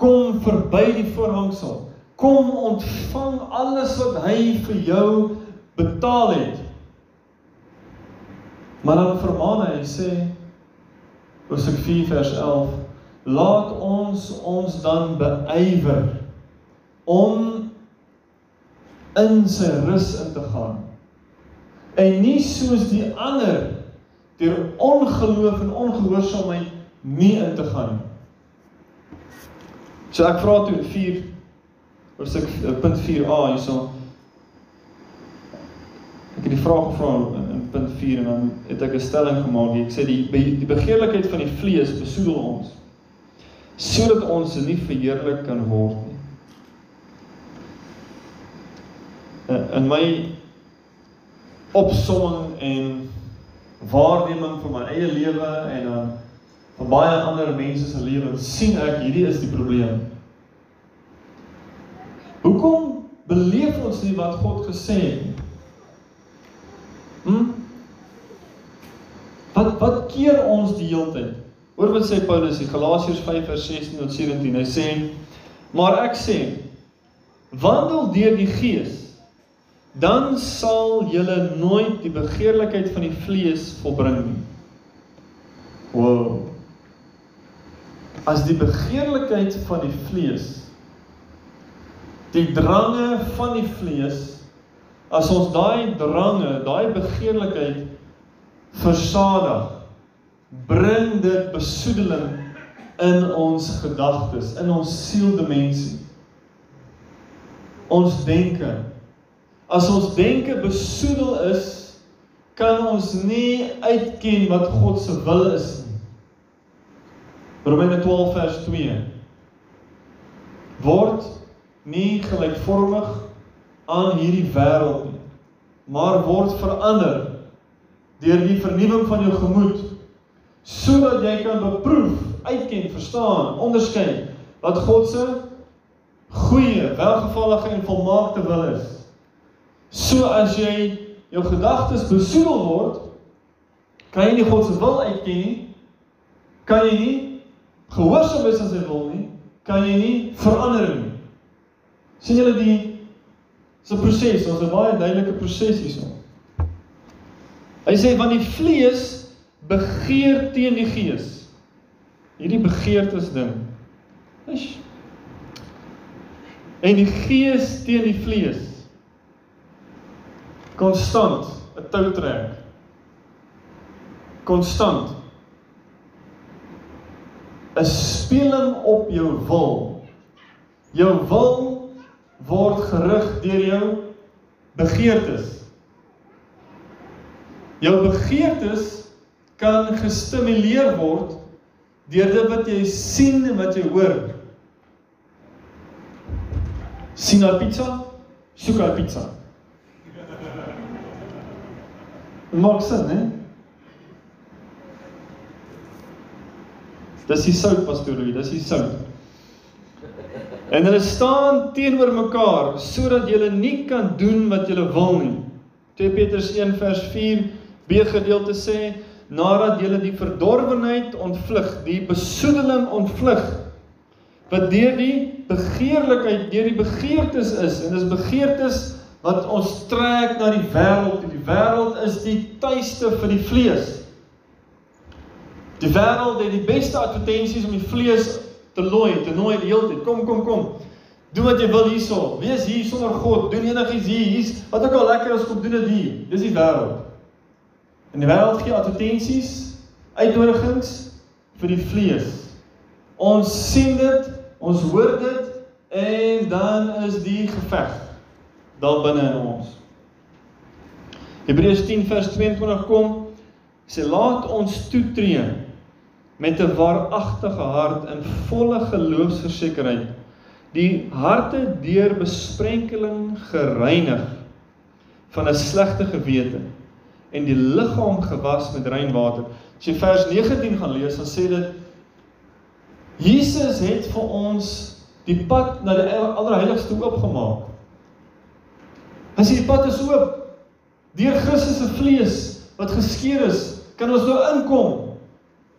Kom verby die voorhangsel. Kom ontvang alles wat hy vir jou betaal het. Maar dan vermaan hy, sê Hosea 4 vers 11: Laat ons ons dan beywer om in sy rus in te gaan. En nie soos die ander deur ongeloof en ongehoorsaamheid nie in te gaan nie. So ek vra toe 4 hoofstuk punt 4a hierso. Ek het die vraag gevra in, in punt 4 en dan het ek 'n stelling gemaak. Ek sê die die begeerlikheid van die vlees besoedel ons sodat ons nie verheerlik kan word nie. In my opsomming en waarneming van my eie lewe en dan van baie ander mense se lewens sien ek hierdie is die probleem. Hoekom beleef ons nie wat God gesê het? Hm? Wat wat keer ons die hele tyd? Hoor wat sê Paulus in Galasiërs 5:16 tot 17. Hy sê: "Maar ek sê, wandel deur die Gees, dan sal julle nooit die begeerlikheid van die vlees volbring nie." Wow as die begeerlikheid van die vlees die drange van die vlees as ons daai drange, daai begeerlikheid versadig bring dit besoedeling in ons gedagtes, in ons sieldimensie. Ons denke. As ons denke besoedel is, kan ons nie uitken wat God se wil is Romeine 12 vers 2 word nie gelykvormig aan hierdie wêreld nie maar word verander deur die vernuwing van jou gemoed sodat jy kan beproef, uitken, verstaan, onderskei wat God se goeie, welgevallige en volmaakte wil is. So as jy jou gedagtes besoedel word, kan jy nie God se wil uitken nie. Kan jy nie gehoorsaam is aan sy wil nie, kan jy nie verander nie. sien julle die so proses, ons 'n baie duidelike proses hierso. Hy sê want die vlees begeer teen die gees. Hierdie begeertes ding. Is en die gees teen die vlees. Konstant 'n tou trek. Konstant 'n speling op jou wil. Jou wil word gerig deur jou begeertes. Jou begeertes kan gestimuleer word deur dit wat jy sien en wat jy hoor. sien 'n pizza, soek 'n pizza. Maak sin, hè? Dis die sout pastoor Louis, dis die sout. En hulle staan teenoor mekaar sodat julle nie kan doen wat julle wil nie. 2 Petrus 1 vers 4 B gedeelte sê nadat julle die verdorwenheid ontvlug, die besoedeling ontvlug wat deur die begeerlikheid, deur die begeertes is en dis begeertes wat ons trek na die wêreld. Die wêreld is die tuiste vir die vlees. Die wêreld het die beste advertensies om die vlees te looi, te nooi die hele tyd. Kom, kom, kom. Doen wat jy wil hierso. Wees hier sonder God. Doen enigiets hier. Hier's wat ook al lekker is kom doen dit hier. Dis die wêreld. En die wêreld gee advertensies, uitnodigings vir die vlees. Ons sien dit, ons hoor dit en dan is die geveg daar binne in ons. Hebreërs 10 vers 22 kom sê laat ons toetree met 'n waaragtige hart in volle geloofsversekering die harte deur besprenkeling gereinig van 'n slegte gewete en die liggaam gewas met rein water. As jy vers 19 gaan lees, dan sê dit Jesus het vir ons die pad na die allerheiligste oopgemaak. As die pad is oop deur Christus se vlees wat geskeur is, kan ons nou inkom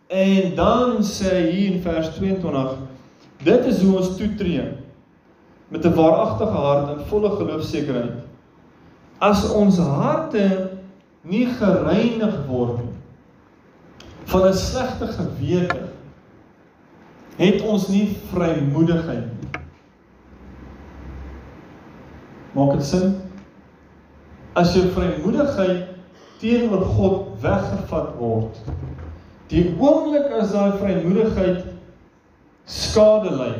En dan sê hy hier in vers 22: Dit is hoe ons toetree met 'n waaragtige hart en volle geloofsekerheid. as ons harte nie gereinig word nie van 'n slegte gewete het ons nie vrymoedigheid nie. Maak dit sin? As jou vrymoedigheid teenoor God weggevat word, die oomblik as daai vrymoedigheid skade ly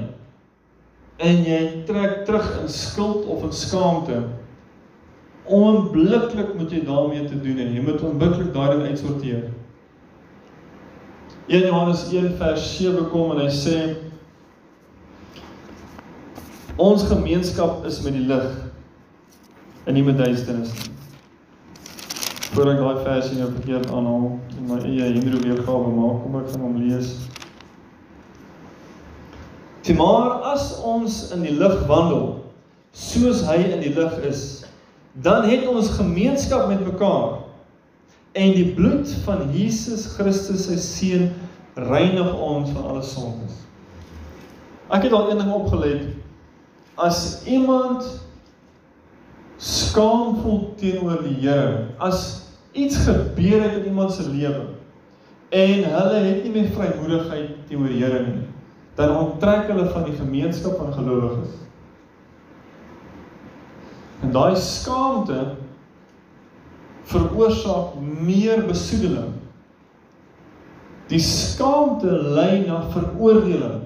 en jy trek terug in skuld of in skaamte, onmiddellik moet jy daarmee te doen en jy moet onmiddellik daai ding uitsorteer. 1 Johannes 1 vers 7 kom en hy sê ons gemeenskap is met die lig en nie met duisternis nie. Voor ek daai versie nou verkeerd aanhaal en my eie Hebreë weergawe maak, kom ek van hom lees. Dit maar as ons in die lig wandel, soos hy in die lig is, dan het ons gemeenskap met mekaar. En die bloed van Jesus Christus sy seun reinig ons van alle sondes. Ek het al een ding opgelet. As iemand skaam voel teenoor die Here, as iets gebeur het in iemand se lewe en hulle het nie meer vrymoedigheid teenoor die Here nie, dan onttrek hulle van die gemeenskap van gelowiges. En daai skaamte veroorsaak meer besoedeling. Die skaamte lei na veroordeling.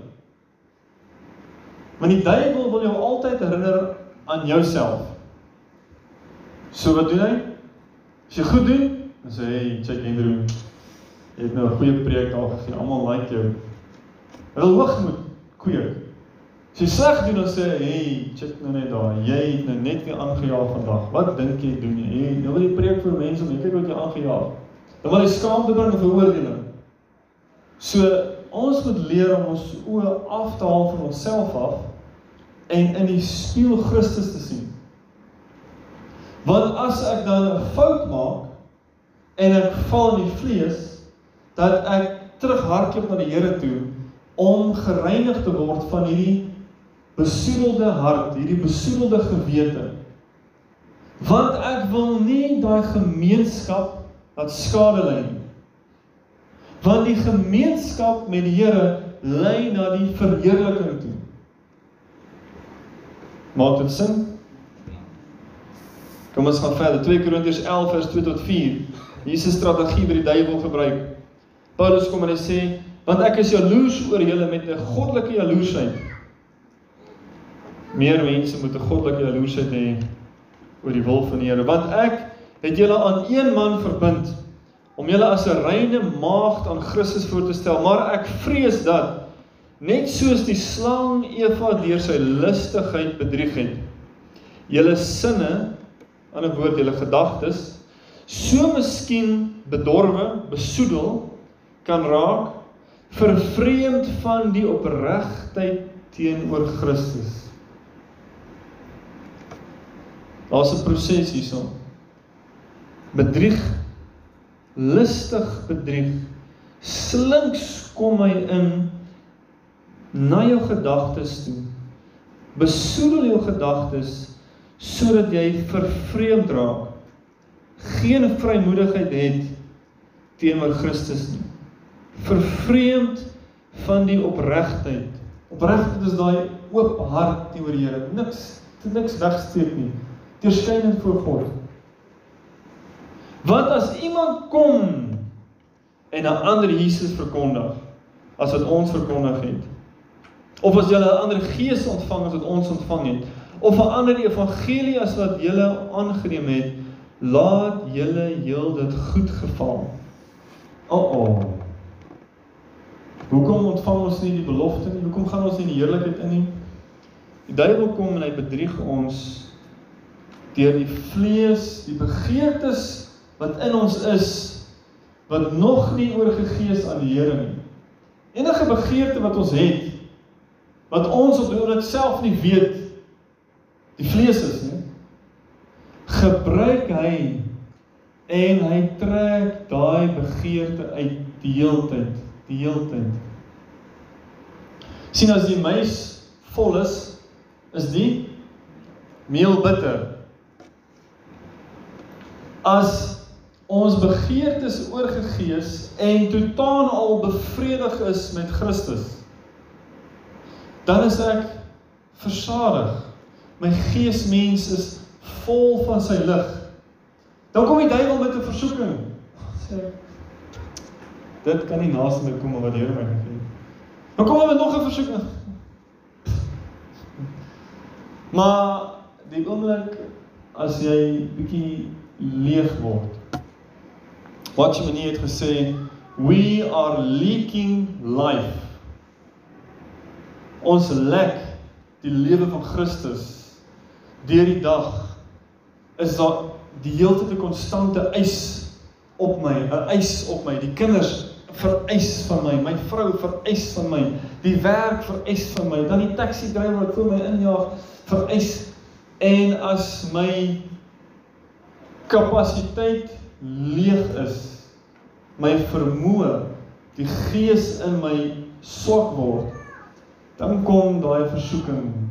Want die duiwel wil jou altyd herinner aan jouself. So wat doen hy? As jy goed doen, dan sê hy, check Andrew, jy het nou 'n goeie preek daar gegee. Almal like jou. Hy wil hoogmoed kweek. As jy sleg doen dan sê hey, check nou net daar. Jy het nou net weer aangejaag vandag. Wat dink jy doen jy? Hey, nou wil jy preek vir mense om kyk wat jy aangejaag. Dan wil jy skaamte bring en veroordeling. So ons moet leer om ons oë af te haal van onsself af en in die spieël Christus te sien. Want as ek dan 'n fout maak en ek val in die vlees, dat ek terughardloop na die Here toe om gereinig te word van hierdie besoedelde hart, hierdie besoedelde gewete. Want ek wil nie daai gemeenskap wat skade ly nie. Want die gemeenskap met die Here lei na die verheerliking toe. Maak dit sin? Kom ons gaan verder. 2 Korintiërs 11 vers 2 tot 4. Jesus strategie by die duiwel gebruik. Paulus kom en hy sê, want ek is jaloers oor julle met 'n goddelike jaloesheid. Meer mense moet 'n goddelike jaloesheid hê oor die wil van die Here, want ek het julle aan een man verbind om julle as 'n reine maagd aan Christus voor te stel, maar ek vrees dat net soos die slang Eva deur sy lustigheid bedrieg het, julle sinne 'n woord julle gedagtes so miskien bedorwe, besoedel kan raak vervreemd van die opregtheid teenoor Christus. Daar's 'n proses hierson. Bedrieg listig bedrieg slinks kom hy in na jou gedagtes toe. Besoedel jou gedagtes sodat jy vervreemd raak. Geen vrymoedigheid het teenoor Christus nie. Vervreemd van die opregtheid. Opregtheid is daai oop hart teenoor die Here. Niks, niks wegsteek nie. Terskynend voor God. Want as iemand kom en 'n ander Jesus verkondig as wat ons verkondig het, of as jy 'n ander gees ontvang as wat ons ontvang het, of 'n ander evangelie as wat jy aangeneem het, laat julle heel dit goed geval. O, oh, oh. Hoekom ontvang ons nie die belofte nie? Hoekom gaan ons nie in die heerlikheid in nie? Die duiwel kom en hy bedrieg ons deur die vlees, die begeertes wat in ons is wat nog nie oorgegee is aan die Here nie. Enige begeerte wat ons het wat ons op dit self nie weet die vlees is nie gebruik hy en hy trek daai begeerte uit die heeltyd, die heeltyd. sien as die meis vol is, is die meel bitter. as ons begeertes oorgegee is en totaal al bevredig is met Christus, dan is ek versadig. My geesmens is vol van sy lig. Dan kom die duiwel met 'n versoeking. Sê dit kan nie naas my kom wat die Here my het. Dan kom hy met nog 'n versoeking. Maar die oomblik as jy bietjie leeg word. Watchman het gesê we are leaking life. Ons lek die lewe van Christus deur die dag is daar die hele tyd 'n konstante eis op my, 'n eis op my. Die kinders vereis van my, my vrou vereis van my, die werk vereis van my, dan die taxi drywer wat voor my injaag vereis en as my kapasiteit leeg is, my vermoë, die gees in my swak word, dan kom daai versoeking.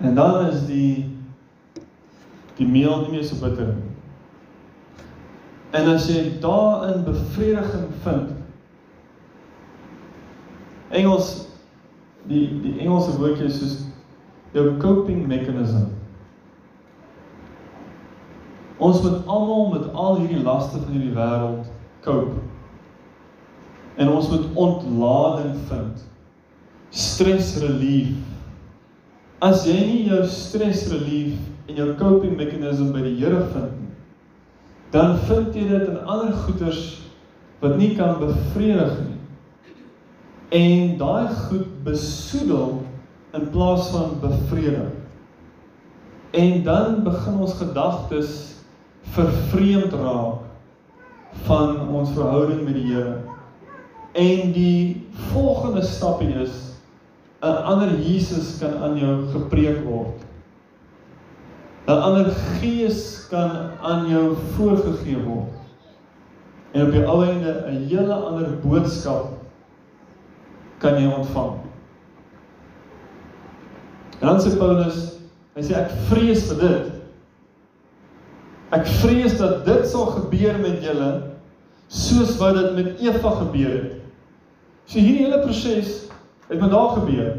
En dan is die die meel nie meer so bitter nie. En as jy daarin bevrediging vind. Engels die die Engelse woordjie is soos jou coping mechanism. Ons moet almal met al hierdie laste van hierdie wêreld cope. En ons moet ontlading vind. Stress relief. As jy nie jou stress relief en jou coping mechanism by die Here vind nie, dan vind jy dit in ander goeders wat nie kan bevredig nie. En daai goed besoedel in plaas van bevredig. En dan begin ons gedagtes vervreemd raak van ons verhouding met die Here. En die volgende stapie is 'n ander Jesus kan aan jou gepreek word. 'n Ander gees kan aan jou voorgegee word. En op die ou einde 'n hele ander boodskap kan jy ontvang. En dan sê Paulus, hy sê ek vrees vir dit. Ek vrees dat dit sal gebeur met julle soos wat dit met Eva gebeur het. So hierdie hele proses het met haar gebeur.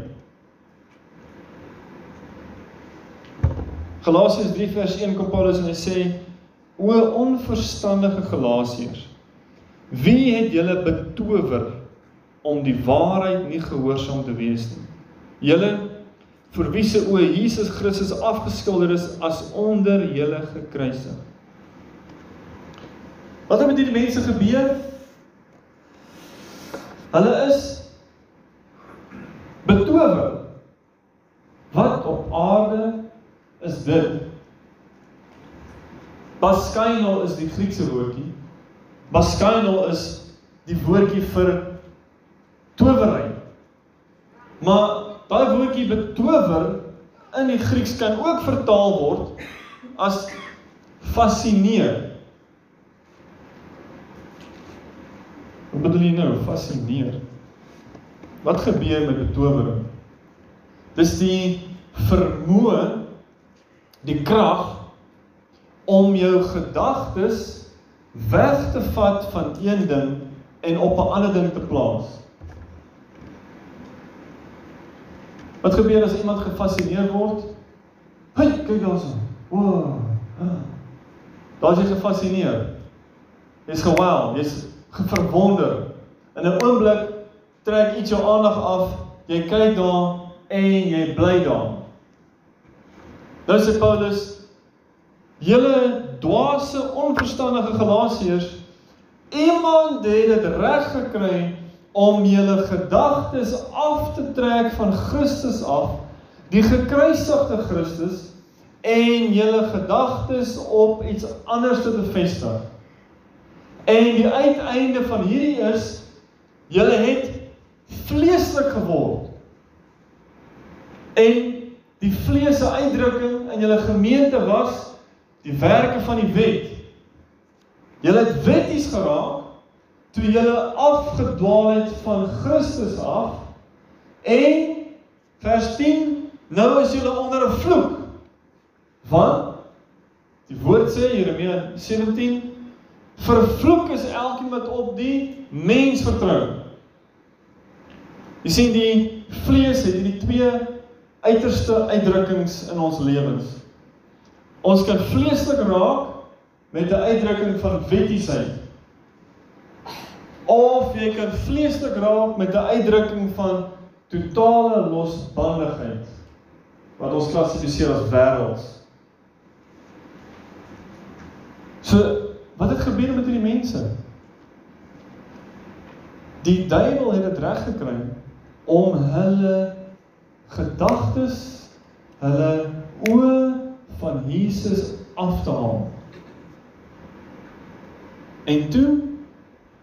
Galasiërs 3 vers 1 kom Paulus en hy sê: "O onverstandige Galasiërs, wie het julle betower om die waarheid nie gehoorsaam te wees nie? Julle vir wie se oë Jesus Christus afgeskilder is as onder julle gekruisig." Wat het met hierdie mense gebeur? Hulle is betower. Wat op aarde is dit? Baskaino is die Griekse woordjie. Baskaino is die woordjie vir towery. Maar daai woordjie betower in die Grieks kan ook vertaal word as fascineer. Wat bedoel jy nou, fascineer? Wat gebeur met betowering? Dis die vermoë die krag om jou gedagtes weg te vat van een ding en op 'n ander ding te plaas. Wat gebeur as iemand gefassineer word? Hey, kyk daarso. Wow. Daar's jy gefassineer. Jy's geweld, jy's verwonder. In 'n oomblik trek iets jou aandag af. Jy kyk daar en jy bly daar. Nou sê Paulus: "Julle dwaase, onverstandige Galasiërs, iemand het dit reg gekry om julle gedagtes af te trek van Christus af, die gekruisigde Christus, en julle gedagtes op iets anders te bevestig. En die uiteinde van hierdie is julle het vleeslik geword. En die vlees se uitdrukking in julle gemeente was die werke van die wet. Julle het wetties geraak toe julle afgedwaal het van Christus af en vers 10 nou is julle onder 'n vloek. Want Die woord sê Jeremia 17 vervloek is elkeen wat op die mens vertrou. Jy sien die vlees het hierdie twee uiterste uitdrukkings in ons lewens. Ons kan vleeslik raak met 'n uitdrukking van wettiesheid. Of jy kan vleeslik raak met 'n uitdrukking van totale losbandigheid wat ons klassifiseer as wêrelds. So, wat het gebeur met hierdie mense? Die duiwel het dit reg gekry om hulle gedagtes, hulle oë van Jesus af te haal. En toe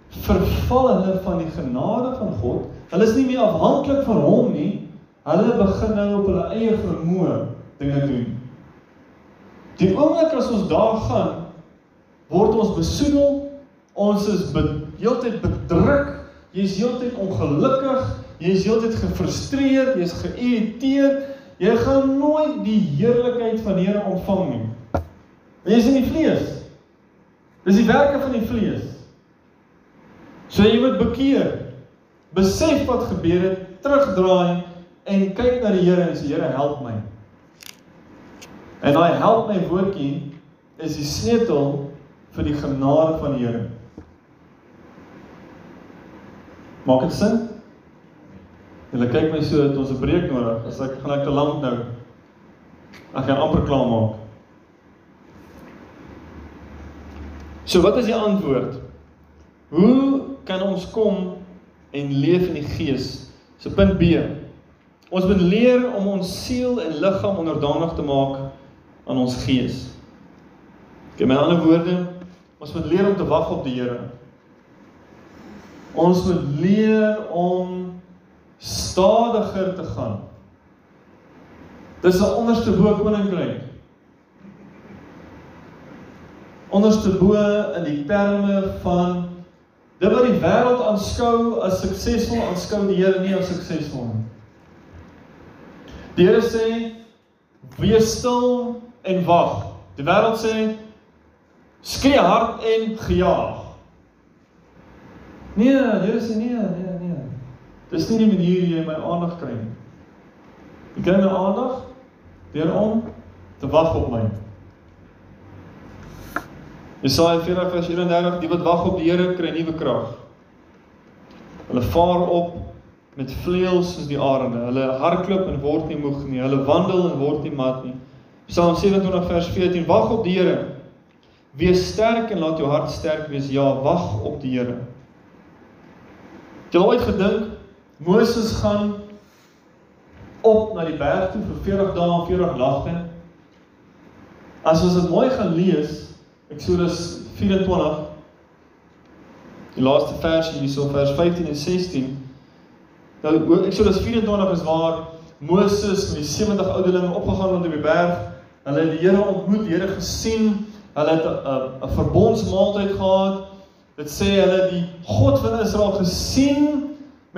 verval hulle van die genade van God. Hulle is nie meer afhanklik van hom nie. Hulle begin nou op hulle eie vermoë dinge doen. Die oomblik as ons daar gaan, word ons besoedel. Ons is heeltyd bedruk. Jy's heeltyd ongelukkig. Jy's heeltyd gefrustreerd, jy's geïrriteerd. Jy gaan nooit die heerlikheid van die Here ontvang nie. Want jy's in die vlees. Dis die werke van die vlees. So jy moet bekeer. Besef wat gebeur het, terugdraai en kyk na die Here en sê Here help my. En daai help my woordjie is die sleutel vir die genade van die Here. Maak dit sin? Julle kyk my so dat ons 'n breek nodig. As ek gaan ek te lank nou. Ek gaan amper klaar maak. So wat is die antwoord? Hoe kan ons kom en leef in die Gees? So punt B. Ons moet leer om ons siel en liggaam onderdanig te maak aan ons gees. Okay, met ander woorde, ons moet leer om te wag op die Here. Ons moet leer om stadiger te gaan. Dis 'n onderste bo koninkryk. Onderste bo in die terme van dit wat die wêreld aanskou as suksesvol, aanskou die Here nie as suksesvol nie. Die Here sê wees stil en wag. Die wêreld sê skree hard en gejaag. Nee, die Here sê nee, nee. Dis nie die manier hoe jy my aandag kry nie. Jy kry my aandag deur om te wag op my. Jesaja 40:31 Die wat wag op die Here kry nuwe krag. Hulle vaar op met vleuels soos die arende. Hulle hardloop en word nie moeg nie. Hulle wandel en word nie mat nie. Psalm 27 vers 14 Wag op die Here. Wees sterk en laat jou hart sterk wees. Ja, wag op die Here. Het jy ooit gedink Moses gaan op na die berg toe vir 40 dae en 40 nagte? As ons dit mooi gaan lees, Eksodus 24 die laaste vers hierso vers 15 en 16 Nou Eksodus 24 is waar Moses met die 70 ouderlinge opgegaan het op die berg. Hulle het die Here ontmoet, die Here gesien. Hulle het 'n verbondsmaaltyd gehad. Dit sê hulle die God van Israel gesien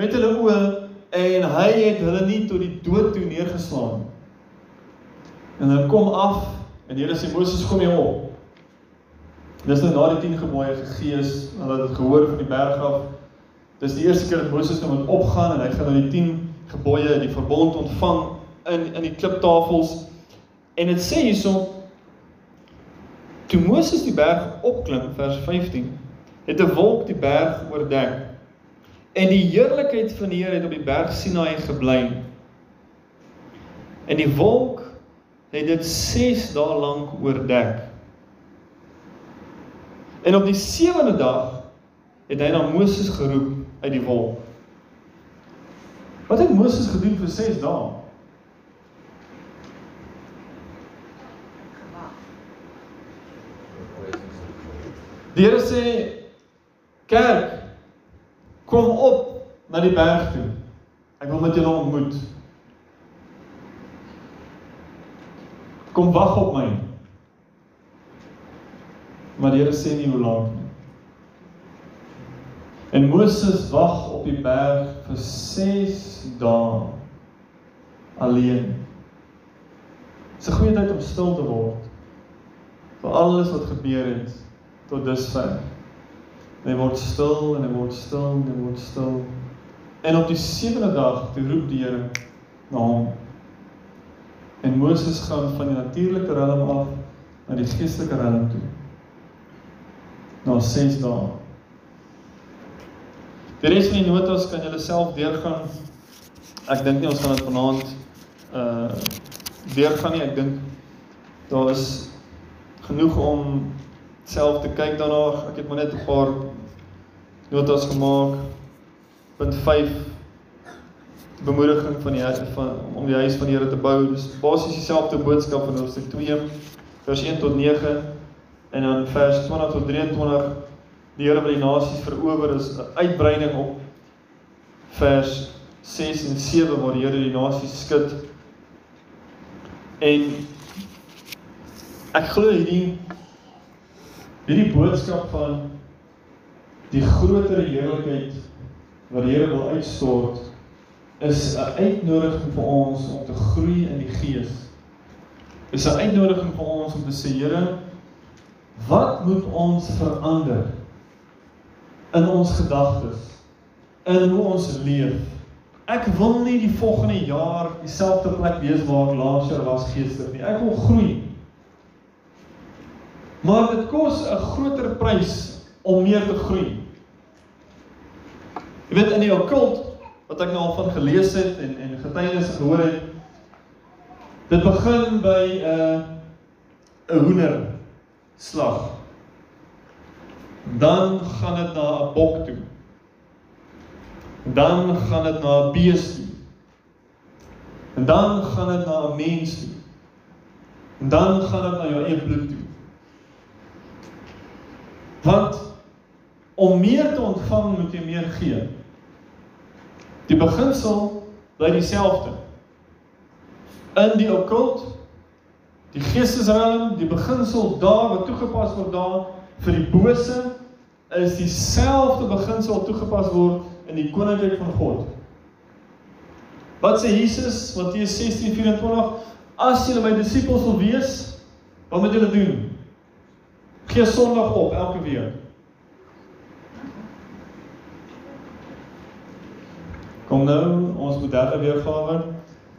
met hulle oë en hy het hulle nie tot die dood toe neergeslaan. En hulle kom af en die Here sê Moses kom hier op. Dis nou na die 10 gebooie gegees, hulle het dit gehoor van die berg af. Dis die eerste keer dat Moses nou moet opgaan en hy gaan nou die 10 gebooie, die verbond ontvang in in die kliptafels. En dit sê hierso toe Moses die berg opklim vers 15, het 'n wolk die berg oordek. En die heerlikheid van die Here het op die berg Sinaï gebly. En die wolk het dit 6 dae lank oordek. En op die sewende dag het hy na Moses geroep uit die wolk. Wat het Moses gedoen vir 6 dae? Die Here sê kerk Kom op na die berg toe. Ek wil met julle ontmoet. Kom wag op my. Maar die Here sê nie hoe lank nie. En Moses wag op die berg vir 6 dae alleen. Dis 'n goeie tyd om stil te word. vir alles wat gebeur het tot dusver. En hy word stil en hy word stil en hy word stil. En op die sewende dag toe roep die Here na hom. En Moses gaan van die natuurlike riem af na die geestelike riem toe. Na 6 dae. Die res van die notas kan julle self deurgaan. Ek dink nie ons gaan dit vanaand uh deurgaan nie. Ek dink daar is genoeg om self te kyk daarna. Ek het maar net 'n paar notas gemaak. Punt 5 bemoediging van die van om die huis van die Here te bou. Dis basies dieselfde boodskap van hoofstuk 2 vers 1 tot 9 en dan vers 20 tot 23 die Here wil die nasies verower is 'n uitbreiding op vers 6 en 7 waar die Here die nasies skud. En ek glo hierdie hierdie boodskap van die groter heerlikheid wat die Here wil uitstort is 'n uitnodiging vir ons om te groei in die gees. Is 'n uitnodiging vir ons om te sê Here, wat moet ons verander in ons gedagtes, in hoe ons leef? Ek wil nie die volgende jaar dieselfde plek wees waar ek laas jaar was geestelik nie. Ek wil groei. Maar dit kos 'n groter prys om meer te groei. Jy weet in die okkult wat ek nou al van gelees het en en getuienisse gehoor het, dit begin by 'n uh, 'n hoender slag. Dan gaan dit na 'n bok toe. Dan gaan dit na 'n bees toe. En dan gaan dit na 'n mens toe. En dan gaan dit na jou eie bloed toe. Want om meer te ontvang moet jy meer gee. Die beginsel bly dieselfde. In die okkult, die geestesriem, die beginsel daar wat toegepas word daar vir die bose is dieselfde beginsel toegepas word in die koninkryk van God. Wat sê Jesus Matteus 16:24 As julle my disippels wil wees, wat moet julle doen? Gee Sondag op elke week. Kom nou, ons moet derde weergawe.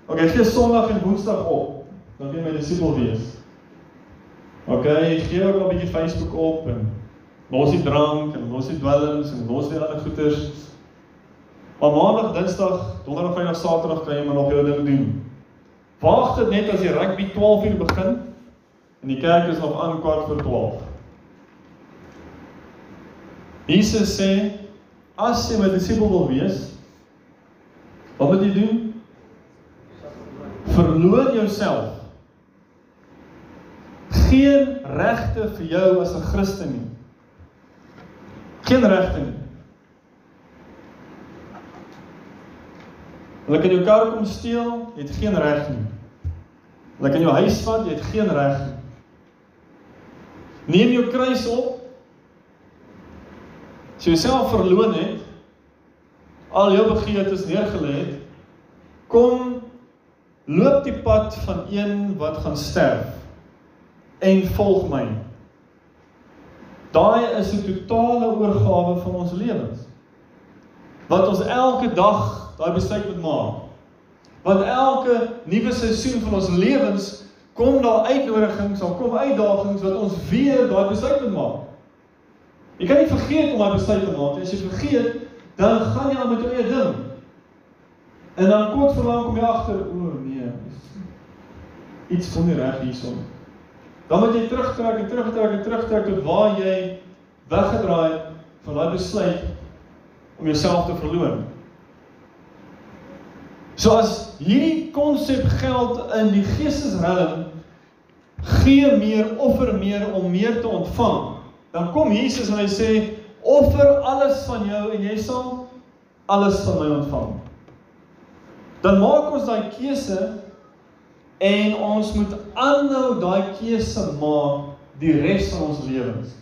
OK, gee Sondag en Woensdag op. Dan kan jy my disipel wees. OK, gee ook 'n bietjie Facebook op en los die drank en los die dwelms en los die ander goeters. Maar Maandag, Dinsdag, Donderdag, Vrydag, Saterdag kan jy maar nog jou ding doen. Wag dit net as die rugby 12:00 begin en die kerk is nog aan kwart voor 12. Jesus sê as jy my disipel wil wees, wat moet jy doen? Verloon jouself. Geen regte vir jou as 'n Christen nie. Geen regte nie. Hulle kan jou kar kom steel, jy het geen reg nie. Hulle kan jou huis vat, jy het geen reg nie. Neem jou kruis op. As jy jouself verloon het, al jou begeertes neergelê het, kom loop die pad van een wat gaan sterf en volg my. Daai is 'n totale oorgawe van ons lewens. Wat ons elke dag daai besluit moet maak. Want elke nuwe seisoen van ons lewens kom daar uitnodigings, daar kom uitdagings wat ons weer daai besluit moet maak. Jy kan nie vergeet om daai besluit te maak. As jy vergeet, dan gaan jy aan met jou eie ding. En dan kort verlang kom jy agter, o nee, iets kom nie reg hierson. Dan moet jy terugtrek en terugtrek en terugtrek tot waar jy weggedraai het van daai besluit om jouself te verloon. So as hierdie konsep geld in die geestesriem gee meer, offer meer om meer te ontvang. Dan kom Jesus en hy sê offer alles van jou en jy sal alles van my ontvang. Dan maak ons daai keuse en ons moet aanhou daai keuse maak die res van ons lewens.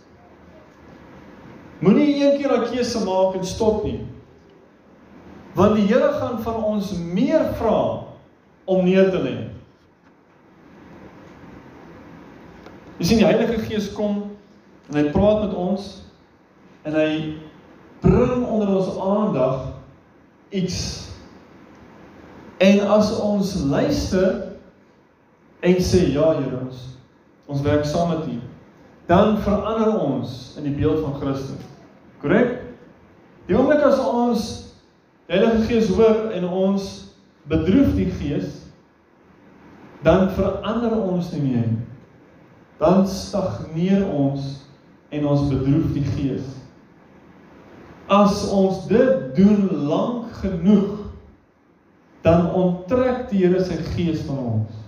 Moenie een keer daai keuse maak en stop nie. Want die Here gaan van ons meer vra om neer te lê. Jy sien die Heilige Gees kom en hy praat met ons en hy bring onder ons aandag iets. En as ons luister en sê ja Here ons ons werk saam met U, dan verander ons in die beeld van Christus. Korrek? Die oomblik as ons Heilige Gees hoor en ons bedroef die Gees, dan verander ons nie meer dan stagneer ons en ons bedroef die gees. As ons dit doen lank genoeg, dan onttrek die Here sy gees van ons.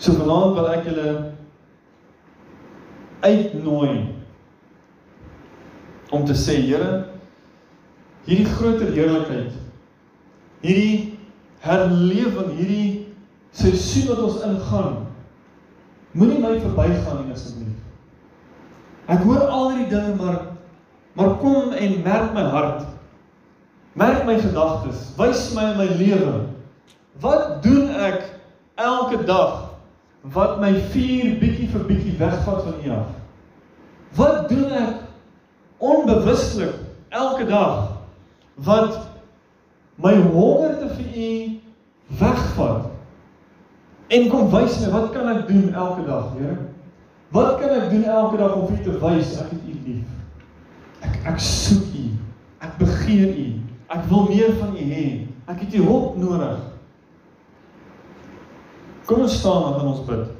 So vanaand wil ek julle uitnooi om te sê Here, hierdie groter heerlikheid, hierdie herlewing hierdie seisoen wat ons ingaan. Moenie my verbygaan nie asseblief. Ek hoor al hierdie dinge maar maar kom en merk my hart. Merk my gedagtes, wys my in my lewe. Wat doen ek elke dag wat my vuur bietjie vir bietjie wegvat van U af? Wat doen ek onbewuslik elke dag wat my hongerte vir U wegvat. En kom wys my, wat kan ek doen elke dag, Here? Wat kan ek doen elke dag om vir U te wys ek het U lief? Ek ek soek U. Ek begeer U. Ek wil meer van U hê. Ek het U hulp nodig. Kom ons staan en ons bid.